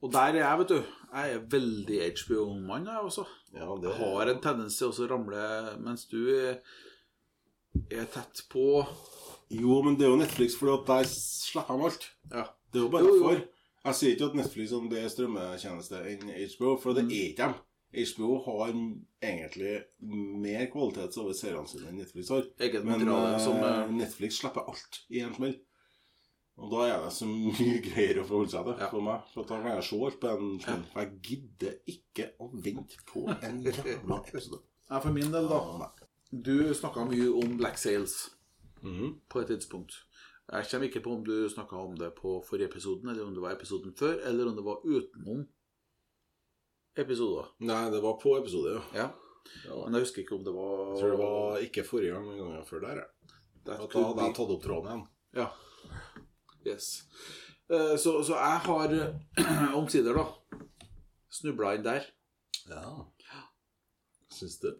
Og der er jeg, vet du. Jeg er veldig HBO-mann, jeg også. Ja, det Jeg har en tendens til å ramle mens du er tett på. Jo, men det er jo Netflix, for at der slipper de alt. Ja. Det er jo bare Jo, jo. derfor. Jeg sier ikke at Netflix om det er strømmetjeneste enn HBO, for det Mm. er ikke dem. HBO har egentlig mer kvalitet over seriene sine enn Netflix har. Eget Men som eh, Netflix slipper alt i en smell. Og da er det så mye greier å forholde seg til Ja. for meg. For da kan jeg se alt på en smell. For jeg gidder ikke å vente på en jævla episode. Ja, for min del, da. Du snakka mye om Black Sails Mhm. på et tidspunkt. Jeg kommer ikke på om du snakka om det på forrige episoden, eller om det var episoden før, eller om det var utenom episoder. Nei, det var på episode, ja. Ja. Ja. Men jeg husker ikke om det var Jeg tror det var ikke forrige gang, men gangen før der. jeg. Da hadde jeg tatt opp tråden igjen. Ja. Yes. Eh, Så, så jeg har omsider, da, snubla inn der. Ja. Syns du?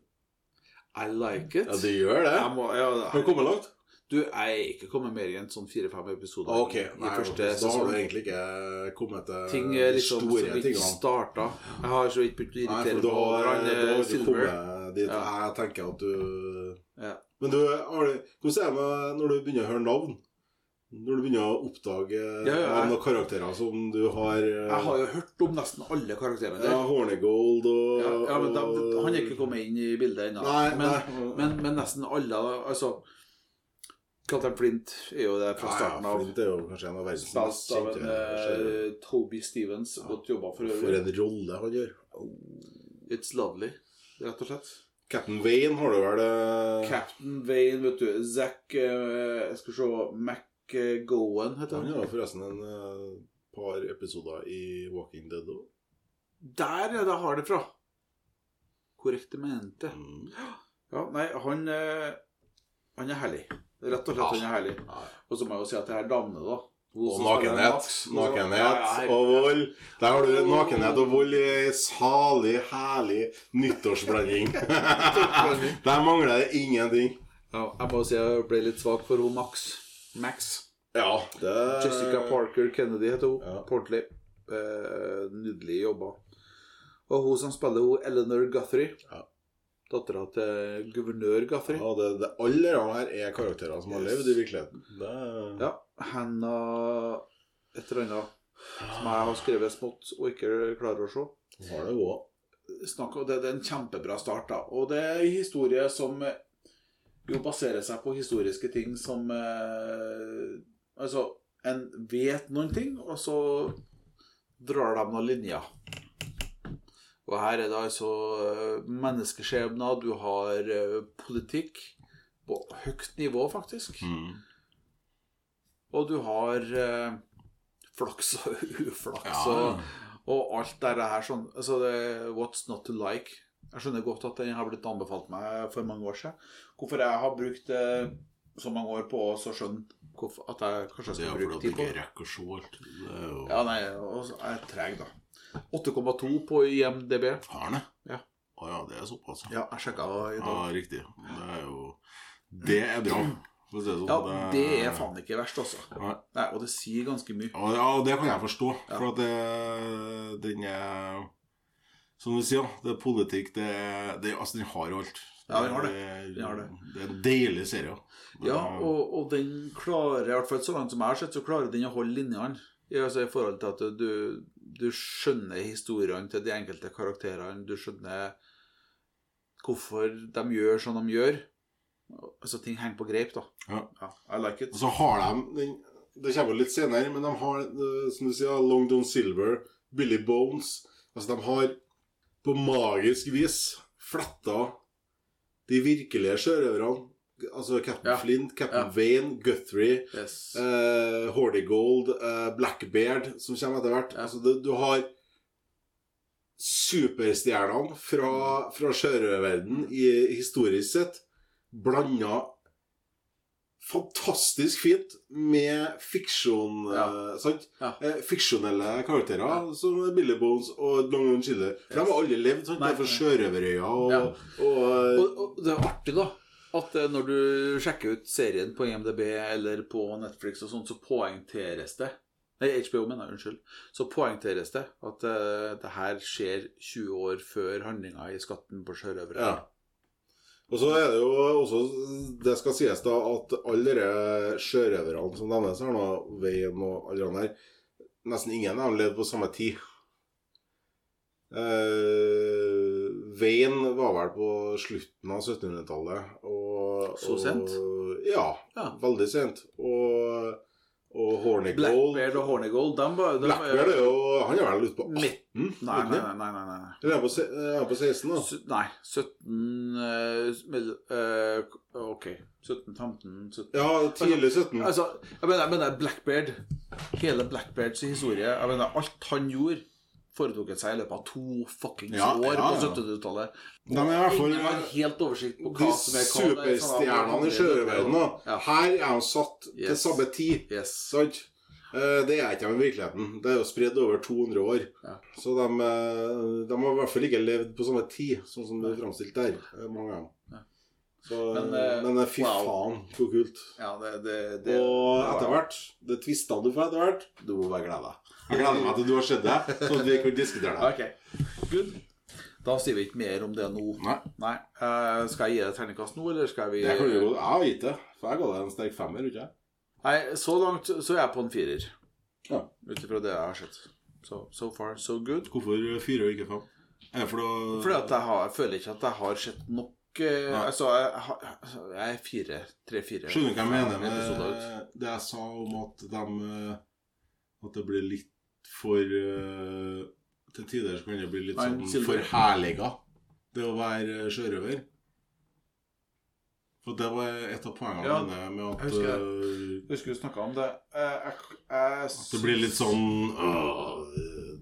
I like it. Ja, du gjør det? Jeg må, ja, kommet langt? Du, jeg er ikke kommet mer enn sånn fire-fem episoder Ok, i, i nei, første da har du egentlig ikke kommet til Ting de liksom store tingene. Ting starta. Jeg har så vidt begynt å irritere på du Silver. dit Ja. jeg tenker at du Ja. Men du, hvordan er det når du begynner å høre navn? Når du begynner å oppdage Ja, ja, navn og karakterer som du har eh, Jeg har jo hørt om nesten alle karakterene Ja, der. Hornegold og Ja, ja, men de, Han er ikke kommet inn i bildet ennå. Men, men, men nesten alle Altså Captain Flint er jo det fra starten av. ja. Flint er jo kanskje en av verdens mest kjente eh. Toby Stevens. Godt jobba for For en rolle han gjør. It's lovely, rett og slett. Captain Wayne har du vel eh, Captain Wayne, vet du. Zack uh, Jeg skal se McGowan, heter Han han. har forresten en uh, par episoder i Walking Dead òg. Der, ja, da har det fra. Korrektemente. Mm. Ja, nei, han Han er herlig. Rett og slett, Den er herlig. Og så må jeg jo si at det her damene, da Og nakenhet. Nakenhet og vold. Der har du nakenhet og vold i ei salig, herlig nyttårsblanding. Der mangler det ingenting. Ja, jeg må si jeg ble litt svak for hun Max. Max. Ja, det Jessica Parker Kennedy heter hun. Ja. Portley. Eh, nydelig jobba. Og hun som spiller hun Eleanor Guthrie. Ja. Dattera til guvernør Gaffrey. Ja, det, det, alle de her er karakterer som har Yes. levd i virkeligheten. Det, Ja. Henda et eller annet som jeg har skrevet smått og ikke klarer å se. har det òg. Det, det er en kjempebra start, da. Og det er en historie som eh, jo baserer seg på historiske ting som eh, Altså, en vet noen ting, og så drar de noen linjer. Og her er det altså eh, menneskeskjebner, du har eh, politikk på høyt nivå, faktisk. Mm. Og du har eh, flaks og uflaks Ja. og, og alt det her sånn altså det, What's not to like? Jeg skjønner godt at den har blitt anbefalt meg for mange år siden. Hvorfor jeg har brukt eh, så mange år på å så skjønne at jeg kanskje Det er skal Det bruke fordi du på ikke rekker å se alt. Er Ja, nei, og så er jeg treg, da. 8,2 på IMDb. Har han det? Ja. Å ja, det er såpass. Ja, jeg sjekka i Ja, dag. riktig. Det er jo Det er bra. Det sånn. Ja, det er faen ikke verst, altså. Nei. Nei, og det sier ganske mye. Ja, ja, det kan jeg forstå. Ja. For at det, den er Som du sier, det er politikk. Det, det, altså, den har alt. Ja, den har det. Den har det. Det er en deilig serie. Ja, og, og den klarer, i hvert fall så langt som jeg har sett, så klarer den å holde linjene. Altså, I forhold til at du, du skjønner historiene til de enkelte karakterene. Du skjønner hvorfor de gjør som de gjør. Altså, ting henger på greip, da. Ja. I like it. Og så har de den, Det kommer litt senere, men de har, eh, som du sier, Long Don Silver, Billy Bones Altså, de har på magisk vis fletta de virkelige sjørøverne. Altså Captain Ja. Flint, Captain Ja. Vane, Guthrie, Yes. eh, Hordigold, eh, Blackbeard, som kommer etter hvert. Ja. Altså, du, du har superstjernene fra, fra sjørøververdenen historisk sett blanda fantastisk fint med fiksjon Ja. eh, sant? Ja. Eh, fiksjonelle karakterer som Billy Bones og Long John Chiller. For de har alle levd sant? Nei, er nei. sjørøverøya og, Ja. og, Og, og det er artig, da. At eh, når du sjekker ut serien på IMDb eller på Netflix og sånt, så poengteres det Nei, HBO, mener jeg. Unnskyld. Så poengteres det at uh, det her skjer 20 år før handlinga i Skatten på sjørøvere. Ja. Og så er det jo også Det skal sies da at alle de sjørøverne som nevnes her nå, Veien og alle de her Nesten ingen av dem levde på samme tid. Eh, Veien var vel på slutten av 1700-tallet. Så sent? Og, ja, Ja. veldig sent. Og, og Hornigold Blackbeard og Hornigold, de var de Blackbeard er jo Han er vel ute på 18? Nei, nei, nei. nei, nei. Eller er han på, er på 16, da? S Nei, 17 uh, eh, OK. 17, 15 17. Ja, tidlig 17. Altså, jeg mener, jeg mener Blackbeard Hele Blackbeards historie Jeg mener, Alt han gjorde, foretok seg i løpet av to fuckings Ja, år ja, på 70-tallet. De har helt oversikt på hva som er hva. sånn superstjernene i sjørøververdenen. Ja. Her er de satt til samme tid. Yes. Sant? Eh, Det er ikke de i virkeligheten. Det er jo spredd over 200 år. Ja. Så de, eh, de har i hvert fall ikke levd på samme tid, sånn som det er framstilt der. eh, Mange ganger. Ja. Så, Men, men, fy wow. faen, så kult. Ja, det, det, det Og etter hvert, det tvista du for etter hvert, du må bare glede deg. Jeg gleder meg til du har sett det, så vi kan diskutere det. Ok, good. Da sier vi ikke mer om det nå. Nei, Eh, skal jeg gi deg terningkast nå, eller skal vi Jeg har gitt det, for jeg ga det en sterk femmer, ikke jeg? Nei, så langt så er jeg på en firer. Ja. Ut ifra det jeg har sett. So, so far, so good. Hvorfor fire og ikke fem? For å Fordi at jeg, har, jeg føler ikke at jeg har sett nok Nei. Altså, jeg, har- jeg er fire. Tre-fire. Skjønner du hva jeg mener med det jeg sa om at de eh, At det blir litt for uh, Til tider så kan det bli litt sånn forherliga, det å være eh, sjørøver. For det var et av poengene Ja, mine med at jeg husker du Jeg husker vi snakka om det. Eh, Jeg, jeg, det blir litt sånn åh,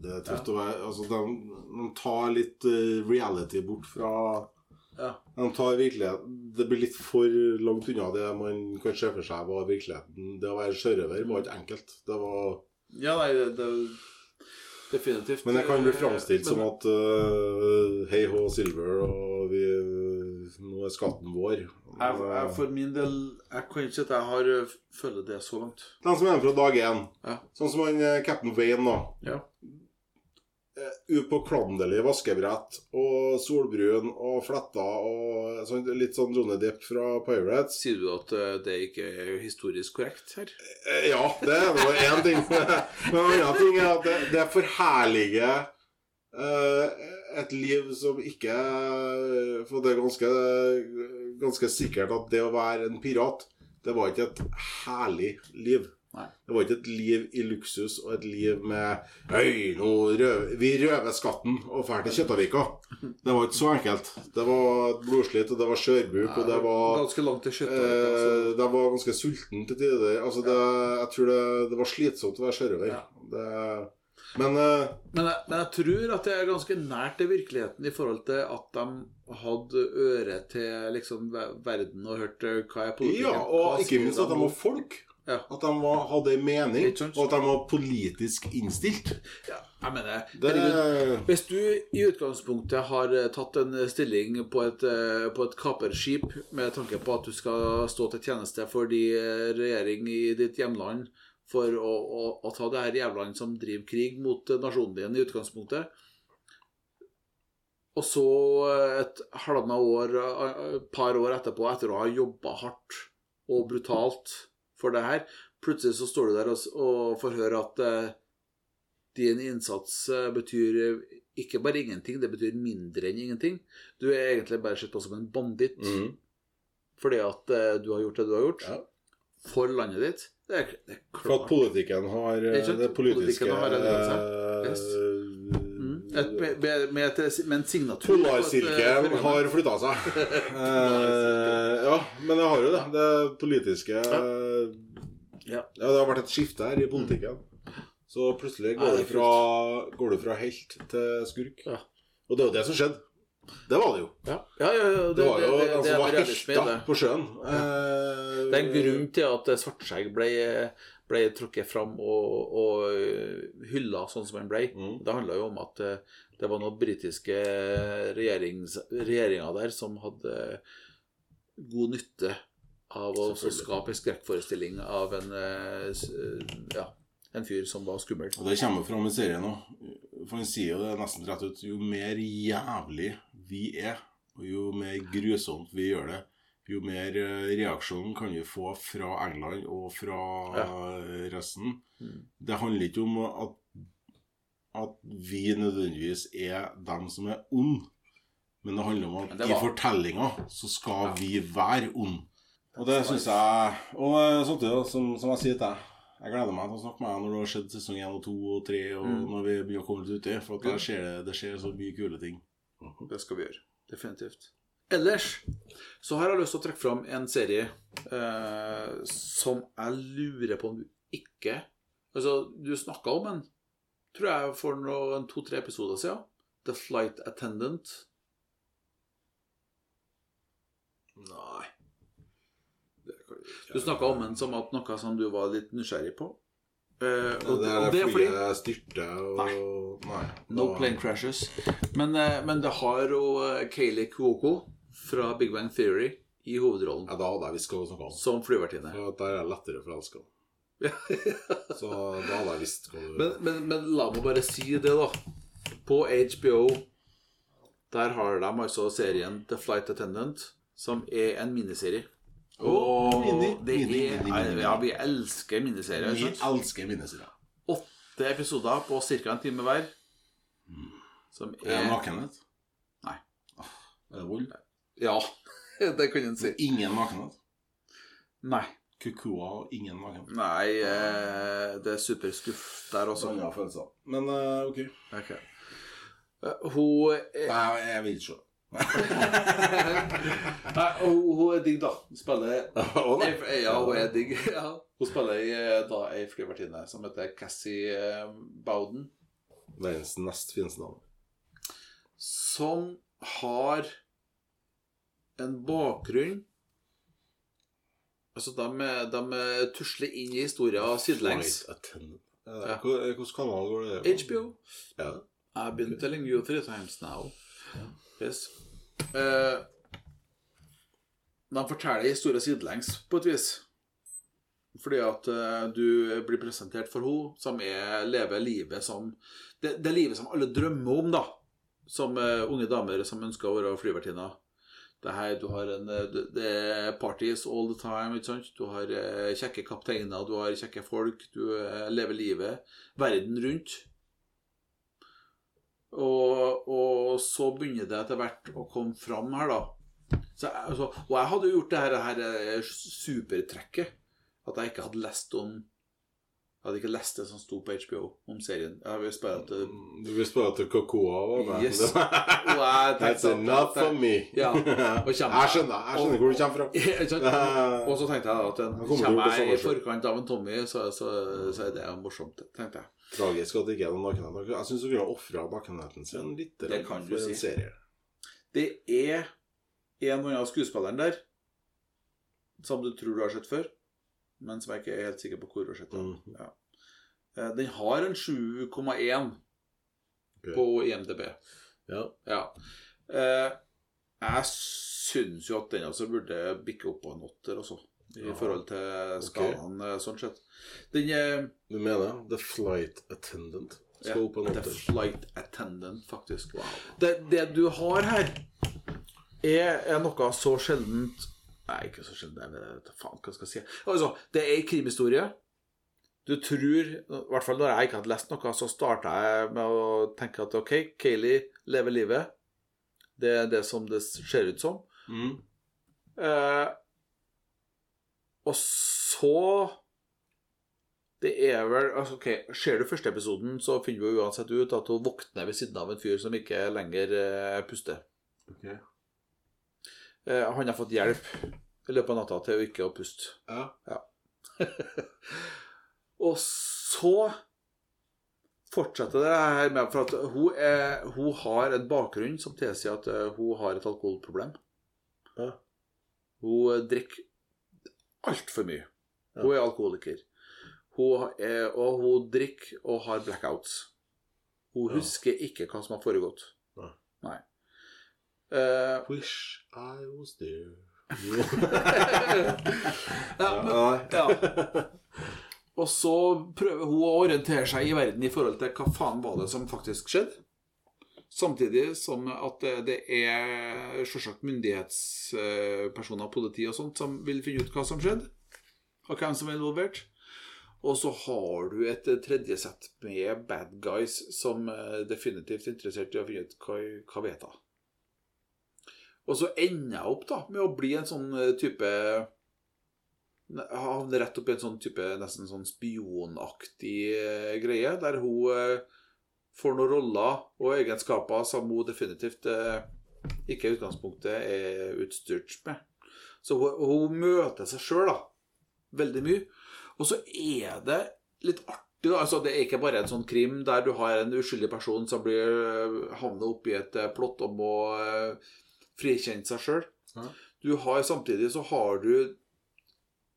Det er tøft å være Altså, de, de tar litt uh, reality bort fra Ja. De tar virkeligheten Det blir litt for langt unna det man kan se for seg var virkeligheten. Det å være sjørøver var ikke enkelt. Det var Ja, nei, det, det Definitivt. Men det kan bli eh, framstilt som at uh, hei hå, Silver, og vi Nå er skatten vår. jeg, jeg, For min del Jeg kan ikke si at jeg har eh, følt det så langt. De som er med fra dag én, Ja. sånn som han Captain Wayne, da. Ja. Eh, Upåklandelig vaskebrett og solbrun og fletta og sånn, litt sånn Johnny Depp fra Pirates. Sier du at eh, det ikke er historisk korrekt her? Eh, Ja, det er nå én ting. Men en annen ting er at det, det forherliger eh, et liv som ikke For det er ganske, ganske sikkert at det å være en pirat, det var ikke et herlig liv. Nei. Det var ikke et liv i luksus og et liv med Øy, nå røver, vi røver skatten og drar til Kjøttavika. Det var ikke så enkelt. Det var blodslitt, og det var skjørbuk, og det var Ganske langt til kjøttet. altså. Eh, var ganske sulten til tider. Altså det, jeg tror det, det var slitsomt å være sjørøver. Ja. Det- Men eh, Men jeg, men jeg tror at det er ganske nært til virkeligheten i forhold til at de hadde øre til liksom verden og hørte hva jeg politikken. ja, og ikke minst at de var folk. Ja. At de var, hadde en mening, og at de var politisk innstilt. ja, Jeg mener, Det, Hvis du i utgangspunktet har eh, tatt en stilling på et, eh, på et kaperskip med tanke på at du skal stå til tjeneste for de eh, regjering i ditt hjemland for å, å, å ta det her jævlene som driver krig mot nasjonen din i utgangspunktet Og så et halvannet år, et par år etterpå, etter å ha jobba hardt og brutalt for det her, plutselig så står du der og, og får høre at eh, din innsats eh, betyr eh, ikke bare ingenting, det betyr mindre enn ingenting. Du er egentlig bare sett på som en banditt mm. fordi at eh, du har gjort det du har gjort Ja. for landet ditt. Det er, det er For at politikken har eh, Ikke det politiske har eh, Yes. Mm. Et, med, med, et, med en signatur eh, Polarsirkelen program. har flytta seg. Eh, ja, men det har jo det. Det politiske eh, Ja. Ja, det har vært et skifte her i politikken. Så plutselig Ja, går det du fra, går du fra helt til skurk. Ja. Og det er jo det som skjedde. Det var det jo. Ja, ja, ja, ja, Det var jo det, det er var helta på sjøen. Eh, Det er en grunn til at Svartskjegg ble, ble trukket fram og, og hylla sånn som han ble. Mm. Det handla jo om at eh, det var noen britiske regjeringer der som hadde god nytte av å skape en skrekkforestilling av en, eh, ja, en fyr som var skummel. Og det kommer fram i serien òg. For han sier jo det nesten rett ut. Jo mer jævlig vi er, og jo mer grusomt vi gjør det, jo mer reaksjonen reaksjon kan vi få fra England og fra ja. resten. Mm. Det handler ikke om at, at vi nødvendigvis er dem som er onde. Men det handler om at var... i fortellinga så skal Ja. vi være onde. Og det syns jeg Og eh, samtidig, som, som jeg sier til deg Jeg gleder meg til å snakke med deg når du har sett sesong 1 og 2 og 3, og Mm. når vi begynner å komme litt uti. For at der skjer det, det skjer så mye kule ting. Det skal vi gjøre. Definitivt. Ellers så har jeg lyst til å trekke fram en serie eh, som jeg lurer på om du ikke Altså, du snakka om den, tror jeg, for noen to-tre episoder siden. The Flight Attendant. Nei. Du snakka om den som at noe som du var litt nysgjerrig på. Eh, og, det er det fordi flyet jeg styrter og Nei. Nei. No plane crashes. Men, eh, men det har jo eh, Kayleigh Cuoco fra Big Bang Theory i hovedrollen Ja, da hadde jeg visst hva du om. som flyvertinne. For der er jeg lettere forelska. Så da hadde jeg visst hva du Men, men, men la meg bare si det, da. På HBO der har de altså serien The Flight Attendant, som er en miniserie. Oh, Og mini, det mini, er, mini. Ja, vi elsker miniserier. Vi elsker miniserier. Åtte episoder på ca. en time hver. Som Er det er nakenhet? Nei. Er det vold? Ja, det kan en si. Ingen nakenhet? Nei. Kukua og ingen nakenhet? Nei, eh, det er superskuff der også. Blanda følelser. Men eh, ok. Ok. Eh, Hun er Nei, jeg vil ikke se. Nei, hun, hun er digg, da. Hun spiller nei. Ja, hun er digg. Ja. Hun spiller i, eh, da ei flyvertinne som heter Cassie eh, Bowden, Verdens nest fineste navn. som har en bakgrunn Altså, de, de tusler inn i historien sidelengs. Ja. Ja. Hvilken kanal går det? på? HBO. Ja. I've been telling you three times now. Yes. Eh, de forteller historien sidelengs, på et vis. Fordi at eh, du blir presentert for henne som er, lever livet som det, det livet som alle drømmer om, da. Som eh, unge damer som ønsker å være flyvertinner. Det her, du har en eh, det- Det er parties all the time. ikke sant? Du har eh, kjekke kapteiner, du har kjekke folk. Du eh, lever livet verden rundt. Og, og så begynner det etter hvert å komme fram her, da. Så, altså, og jeg hadde jo gjort det her, her eh, supertrekket. At jeg ikke hadde lest om Jeg hadde ikke lest det som sto på HBO om serien. Jeg vil spørre at det- Du vil spørre at Cocoa var med? Yes. Og jeg That's enough for me. Ja. Jeg skjønner jeg skjønner hvor du kommer fra. Og så tenkte jeg at den, kommer det jeg i forkant av en Tommy, så, så, så er det morsomt, tenkte jeg. Tragisk at det ikke er noen nakenhet. Jeg syns du kunne ofra nakenheten sin litt Det kan du for si. en serie. Det er en og annen skuespilleren der som du tror du har sett før, men som jeg ikke er helt sikker på hvor du har sett. den. Mhm. Ja. Eh, Den har en 7,1 okay. på IMDb. Ja. Ja. Eh, jeg syns jo at den altså burde bikke opp på en åtter, altså. I Ja. forhold til skalaen, okay. sånn sett. Den Du mener The Flight Attendant skal opp på en The? Flight Attendant, faktisk. Det, det du har her, er, er noe så sjeldent Nei, ikke så sjeldent. Jeg vet faen hva jeg skal si. Altså, det er en krimhistorie. Du tror I hvert fall når jeg ikke hadde lest noe, så starta jeg med å tenke at OK, Kayleigh lever livet. Det er det som det ser ut som. Mm. Eh, og så Det er vel altså, ok, Ser du første episoden, så finner vi uansett ut at hun våkner ved siden av en fyr som ikke lenger eh, puster. Ok. Eh, han har fått hjelp i løpet av natta til å ikke å puste. Ja. Og så fortsetter det her med For at hun, er, hun har en bakgrunn som tilsier at eh, hun har et alkoholproblem. Ja. Hun eh, drikker altfor mye. Hun er alkoholiker. Hun er, og hun drikker og har blackouts. Hun Ja. husker ikke hva som har foregått. Eh, Wish I was there. ja, men, ja. Og så prøver hun å orientere seg i verden i forhold til hva faen var det som faktisk skjedde. Samtidig som at det, er selvsagt myndighetspersoner, politi og sånt, som vil finne ut hva som skjedde, og hvem som er involvert. Og så har du et tredje sett med bad guys som er definitivt er interessert i å finne ut hva, hva vet jeg. Og så ender jeg opp da med å bli en sånn eh, type Havne rett opp i en sånn type nesten sånn spionaktig eh, greie, der hun eh, får noen roller og egenskaper som hun definitivt ikke i utgangspunktet er utstyrt med. Så hun, hun møter seg sjøl. Veldig mye. Og så er det litt artig, da. Altså, det er ikke bare en sånn krim der du har en uskyldig person som blir havner oppi et plott om å frikjenne seg sjøl. Ja. Du har samtidig så har du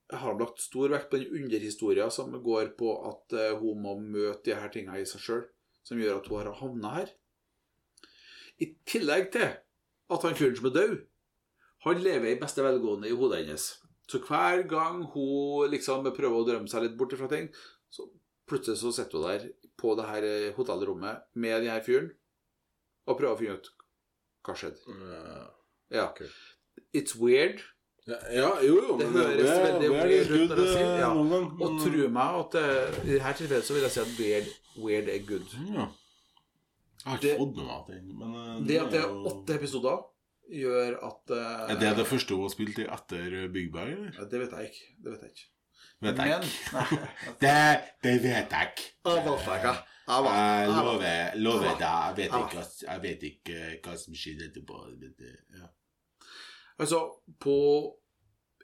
jeg har lagt stor vekt på den underhistoria som går på at eh, hun må møte de her tinga i seg sjøl, som gjør at hun har havna her. I tillegg til at han fyren som er død, han lever i beste velgående i hodet hennes. Så hver gang hun liksom prøver å drømme seg litt bort fra ting, så plutselig så sitter hun der på det her eh, hotellrommet med den her fyren og prøver å finne ut hva skjedde. Ja. ok. It's weird. Ja, ja, jo, jo. Det høres veldig weird ut når jeg sier eh, ja. Og tro meg at eh, i dette tilfellet så vil jeg si at weird, weird er good. Ja. Jeg har Det- ikke fått med meg den, men det, Det at det er åtte episoder, gjør at uh, Er det det første hun har spilt i etter Big Bang, eller? ja, Det vet jeg ikke. Det vet jeg ikke. Vet jeg Men. Nei. Det, det vet jeg ikke. Ikke. Jeg vet- lover, lover deg, jeg vet ikke, jeg vet ikke hva som skjedde etterpå. Ja. Altså, på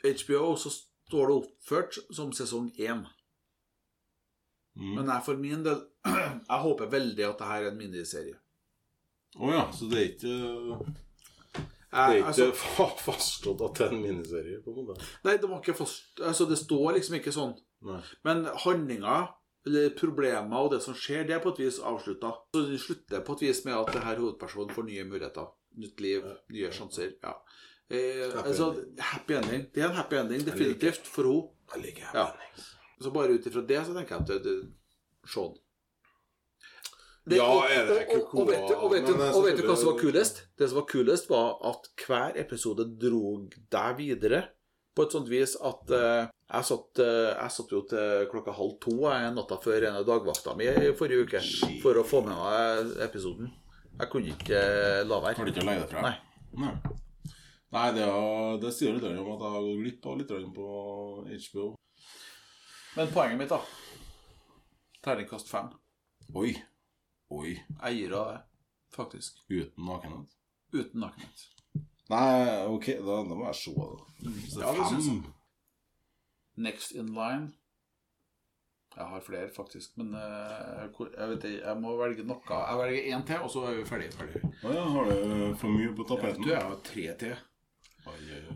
HBO så står det oppført som sesong én. Mm. Men jeg for min del Jeg håper veldig at det her er en miniserie. Å ja, så det er ikke Det er ikke altså, fa- fastslått at det er en miniserie, på en måte? nei, det var ikke fast Altså, det står liksom ikke sånn. Nei. Men handlinga, problemer og det som skjer, det er på et vis avslutta. Så det slutter på et vis med at det her hovedpersonen får nye muligheter. Nytt liv, nye sjanser. Ja. Eh, Happy altså, ending. happy ending. Det er en happy ending, definitivt, for henne. Jeg liker Ja. Så bare ut ifra det så tenker jeg at det, det Sean. Det- Ja, er det og, og, og, vet du, og, vet og, og vet du hva som var kulest? Det som var kulest, var at hver episode drog deg videre på et sånt vis at eh, jeg, satt, eh, jeg satt jo til klokka halv to eh, natta før en av dagvakta mi i forrige uke for å få med meg episoden. Jeg kunne ikke la la Har du ikke legge deg fra? Nei. Nei. Nei, det, er, det sier litt om at jeg har gått glipp av litt på HBO. Men poenget mitt, da Terningkast fem. Oi. Oi. Jeg gir av det, faktisk. Uten nakenhet. Uten nakenhet. Nei, ok, da, da må jeg se det. Ja, det synes fem. Next in line Jeg har flere, faktisk. Men eh, jeg vet ikke, jeg må velge noe. Jeg velger én til, og så er vi ferdige. ferdige. Å ja, har du for mye på tapeten? du, jeg har tre til.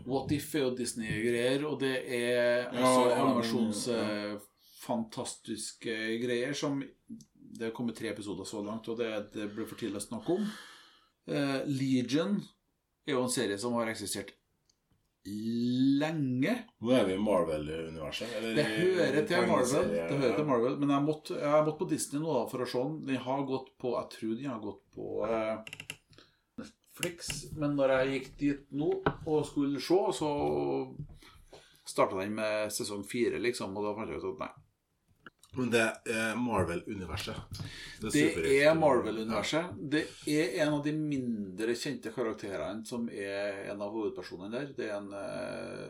What If er jo Disney-greier, og det er Ja, animasjonsfantastiske ja, ja. eh, greier som Det er kommet tre episoder så langt, og det, det blir for tidlig å snakke om. Eh, Legion er jo en serie som har eksistert lenge. Nå er vi i Marvel-universet? Det hører til Marvel, det hører til Marvel men jeg måtte, jeg har måttet på Disney nå da, for å se den. Den har gått på Jeg tror den har gått på eh, Netflix. Men når jeg gikk dit nå og skulle se, så starta den med sesong fire, liksom. Og da fant jeg ut at nei. Men det er Marvel-universet. Det superhelt- er Marvel-universet. Det er en av de mindre kjente karakterene som er en av hovedpersonene der. Det er en eh,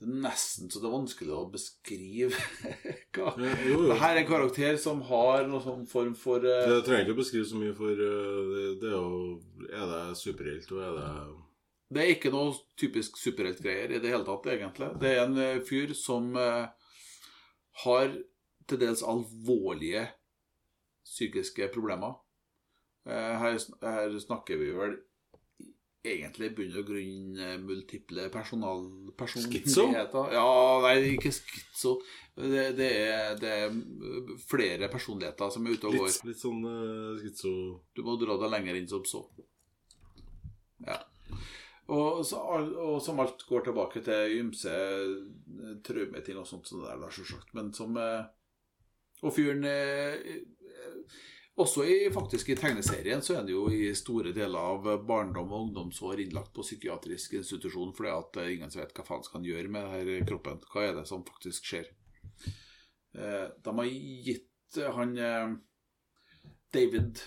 Det er nesten så det er vanskelig å beskrive hva. Det her er en karakter som har noen sånn form for uh... Det trenger ikke å beskrive så mye, for uh, det, det er jo Er det superhelt, og er det Det er ikke noe typisk superheltgreier i det hele tatt, egentlig. Det er en eh, fyr som eh, har til dels alvorlige psykiske problemer. Eh, her, her snakker vi vel egentlig i bunn og grunn eh, multiple personal... personligheter. Ja, nei, ikke skitso. Det, det, det er flere personligheter som er ute og går. litt, litt sånn uh, skitso... Du må dra deg lenger inn som så. Ja. Og, så, og som alt går tilbake til ymse eh, traumeting og sånt det der, selvsagt. Men som eh, Og fyren eh, Også i, faktisk i tegneserien så er han jo i store deler av barndom og ungdomsår innlagt på psykiatrisk institusjon fordi at ingen vet hva faen skal han gjøre med denne kroppen. Hva er det som faktisk skjer? De har gitt han David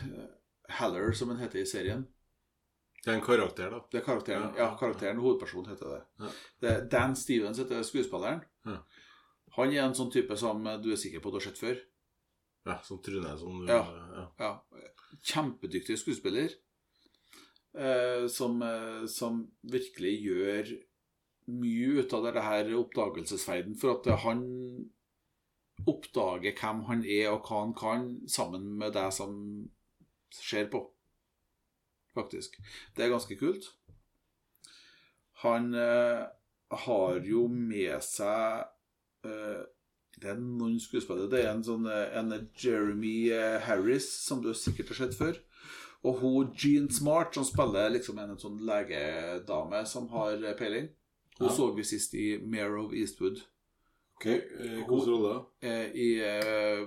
Haller, som han heter i serien. Det er en karakter, da. Det er karakteren. Ja. Karakteren, hovedpersonen heter det. Ja. det er Dan Stevens heter skuespilleren. Ja. Han er en sånn type som du er sikker på at du har sett før. Ja, Som Trune som Ja. ja. Ja. Kjempedyktig skuespiller. Eh, som, eh, som virkelig gjør mye ut av det her oppdagelsesferden. For at han oppdager hvem han er og hva han kan, sammen med det som skjer på. Faktisk. Det er ganske kult. Han eh, har jo med seg eh, Det er noen skuespillere. Det er en sånn eh, en Jeremy eh, Harris, som du sikkert har sett før. Og hun Jean Smart, som spiller liksom en, sånn legedame som har eh, peiling. Hun Ja. så vi sist i Mare of Eastwood. Ok, Hvilken rolle? da? I eh,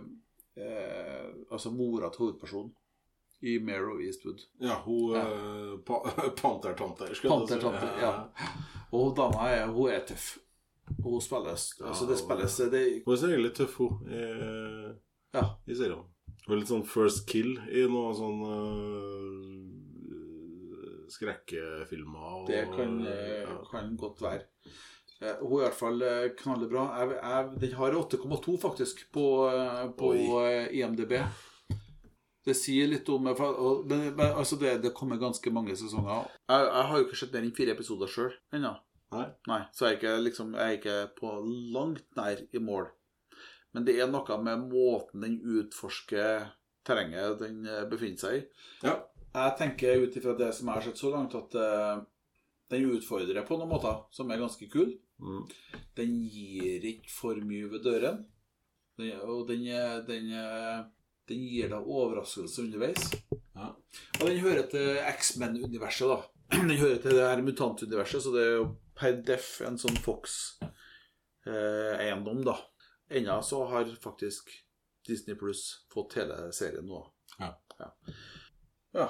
eh, Altså mora til hovedpersonen i Mero Eastwood. Ja, hun Ja. eh, pa Pantertanter. skal jeg si. Ja. Og hun dama er, hun er tøff. Hun spilles Altså, det spilles det, Hun er så egentlig tøff, hun, i, Ja. i serien. Hun er litt sånn first kill i noen sånn uh, skrekkefilmer. og- Det kan, eh, ja. kan godt være. Uh, Hun er i hvert fall eh, knallbra. Jeg, jeg, den har 8,2 faktisk på, uh, på eh, IMDb. Det sier litt om for, og, men, men, altså det, det kommer ganske mange sesonger. Jeg, jeg har jo ikke sett mer enn fire episoder sjøl ennå. Nei. Nei, så jeg er ikke, liksom, jeg er ikke på langt nær i mål. Men det er noe med måten den utforsker terrenget den eh, befinner seg i. Ja. Jeg tenker ut ifra det som jeg har sett så langt, at uh, den utfordrer på noen måter som er ganske kul. Mm. Den gir ikke for mye ved døren. Den, og den, den, den gir deg overraskelse underveis. Ja. Og den hører til X-Men-universet, da. Den hører til det her mutantuniverset, så det er jo per def en sånn Fox-eiendom, da. Ennå så har faktisk Disney Pluss fått hele serien nå. Ja. ja. Ja.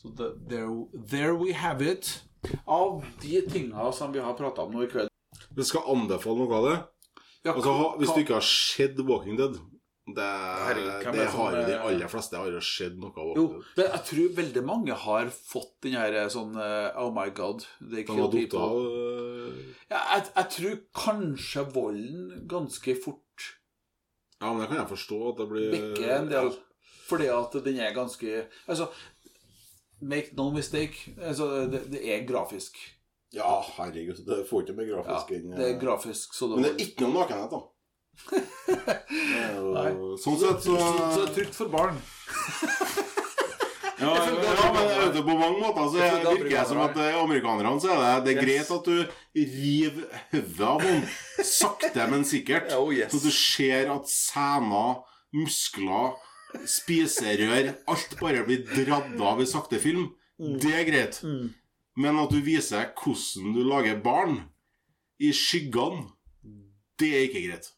Så det, there, there we have it. Av de tinga som vi har prata om nå i kveld Vi skal anbefale noe av det? ja, Altså, ha- Hvis det du ikke har sett Walking Dead Det, Herregud, er det det som har jo de er- aller fleste har jo skjedd noe av Jo, det, jeg tror veldig mange har fått den her sånn eh, Oh my God, they De kill har datt people. Ja, jeg, jeg tror kanskje volden ganske fort Ja, men det kan jeg forstå at det blir bikker en del. Fordi at den er ganske Altså, make no mistake. Altså, det, det er grafisk. Ja, herregud. Det får ikke mer Ja, enn det er grafisk, så Men det er ikke noe nakenhet, da. Det Nei. Sånn sett så så, det er trygt for barn. Ja, ja, men vet du, på mange måter så Jeg føler virker det som at eh, amerikanerne så er det Det er greit at du river hodet av henne sakte, men sikkert. Oh, yes. Så du ser at sener, muskler, spiserør Alt bare blir dradd av i sakte film. Mm. Det er greit. Men at du viser hvordan du lager barn i skyggene, det er ikke greit.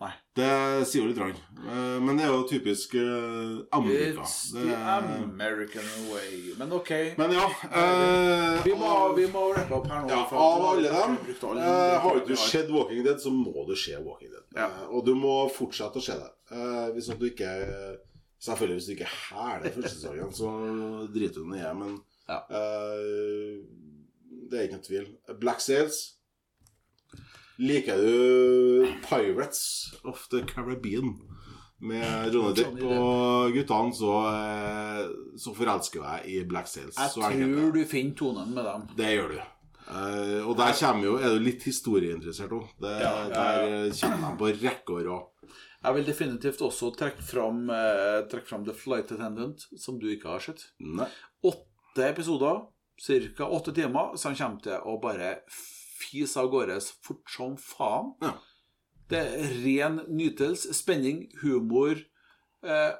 Nei. Det sier jo litt. Rann. Eh, Men det er jo typisk eh, Amerika. It's the er- American way. Men ok. Men ja eh, vi, må, vi må rappe opp her nå. ja, Av alle dem eh, Har du sett Walking Dead, så må du se Walking Dead. Ja. Eh, og du må fortsette å se det. Eh, hvis du ikke Selvfølgelig hvis du ikke hæler første sesongen, så driter du den i det, men Ja. eh, det er ikke noen tvil. Black Sails Liker du Pirates of the Caribbean med Johnny Depp og guttene, så, eh, så forelsker jeg i Black Sails. Jeg tror du finner tonen med dem. Det gjør du. Uh, og der kommer jo, er du litt historieinteressert òg. Ja, ja, ja. Der kommer de på rekke og rad. Jeg vil definitivt også trekke fram, uh, trekke fram The Flight Attendant, som du ikke har sett. Åtte episoder, ca. åtte timer, som kommer til å bare fise av gårde fort som faen. Ja. Det er ren nytelse, spenning, humor. Eh,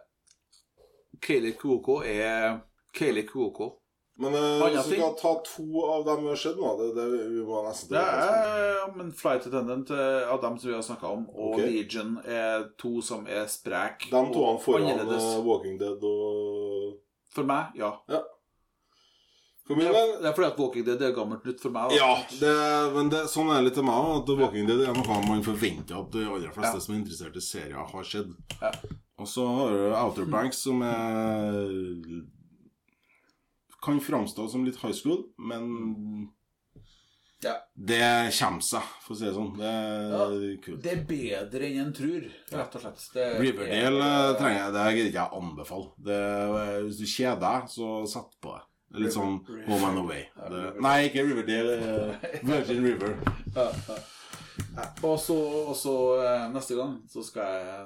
Kayleigh Kuoko er Kayleigh Kuoko. Men eh, hvis vi ting? skal ta to av dem vi har sett nå det, det, Vi må nesten Det er men Flight Attendant av dem som vi har snakka om, og okay. Legion er to som er sprek. De to foran annerledes. eh, Walking Dead og For meg, ja. For min Det er, det er fordi at Walking Dead er gammelt nytt for meg. da. Ja, det, men det, sånn er det litt til meg òg. Walking Dead er noe man forventer at de aller fleste Ja. som er interessert i serier, har sett. Ja. Og så har du Outer Banks, som er kan framstå som litt high school, men Ja. det kommer seg, for å si det sånn. Det er kult. Det er bedre enn en tror, rett og slett. Det er- Riverdale eh, trenger jeg, det gidder ikke jeg anbefale. Hvis du kjeder deg, så sett på det. Det er litt sånn Home and Away. Det, nei, ikke Riverdale. eh, Virgin River. Ja, ja. Ja, Og så, og så eh, neste gang så skal jeg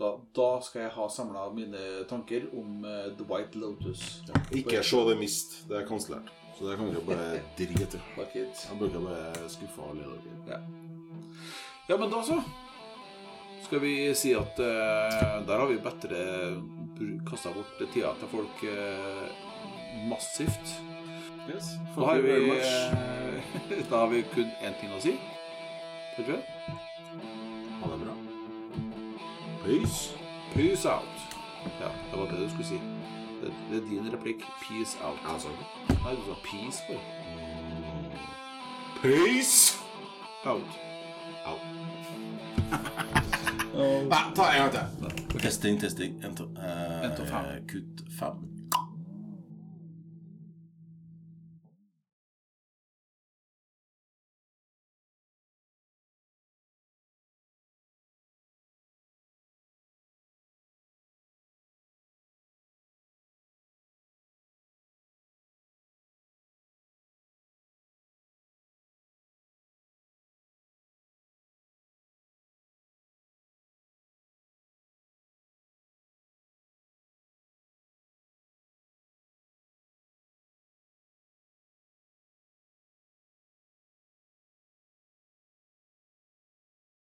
da, da skal jeg ha samla mine tanker om uh, The White Lotus. Ikke se The Mist. Det er kansellert. Så det kan dere bare drite i. Jeg bruker bare skuffe alle dere. Ja. ja, men da så skal vi si at uh, der har vi bedre kasta bort tida til folk eh, massivt. Yes. Da har vi, eh, da har vi kun én ting å si. Tror du? Ha det bra. Peace. Peace out. Ja, det var det du skulle si. Det, det er din replikk. Peace out. Altså. Nei, du sa peace bare. Peace. Out. Nei, ta en gang til. Testing, testing. En, to, eh, En, to, fem. Kutt fem.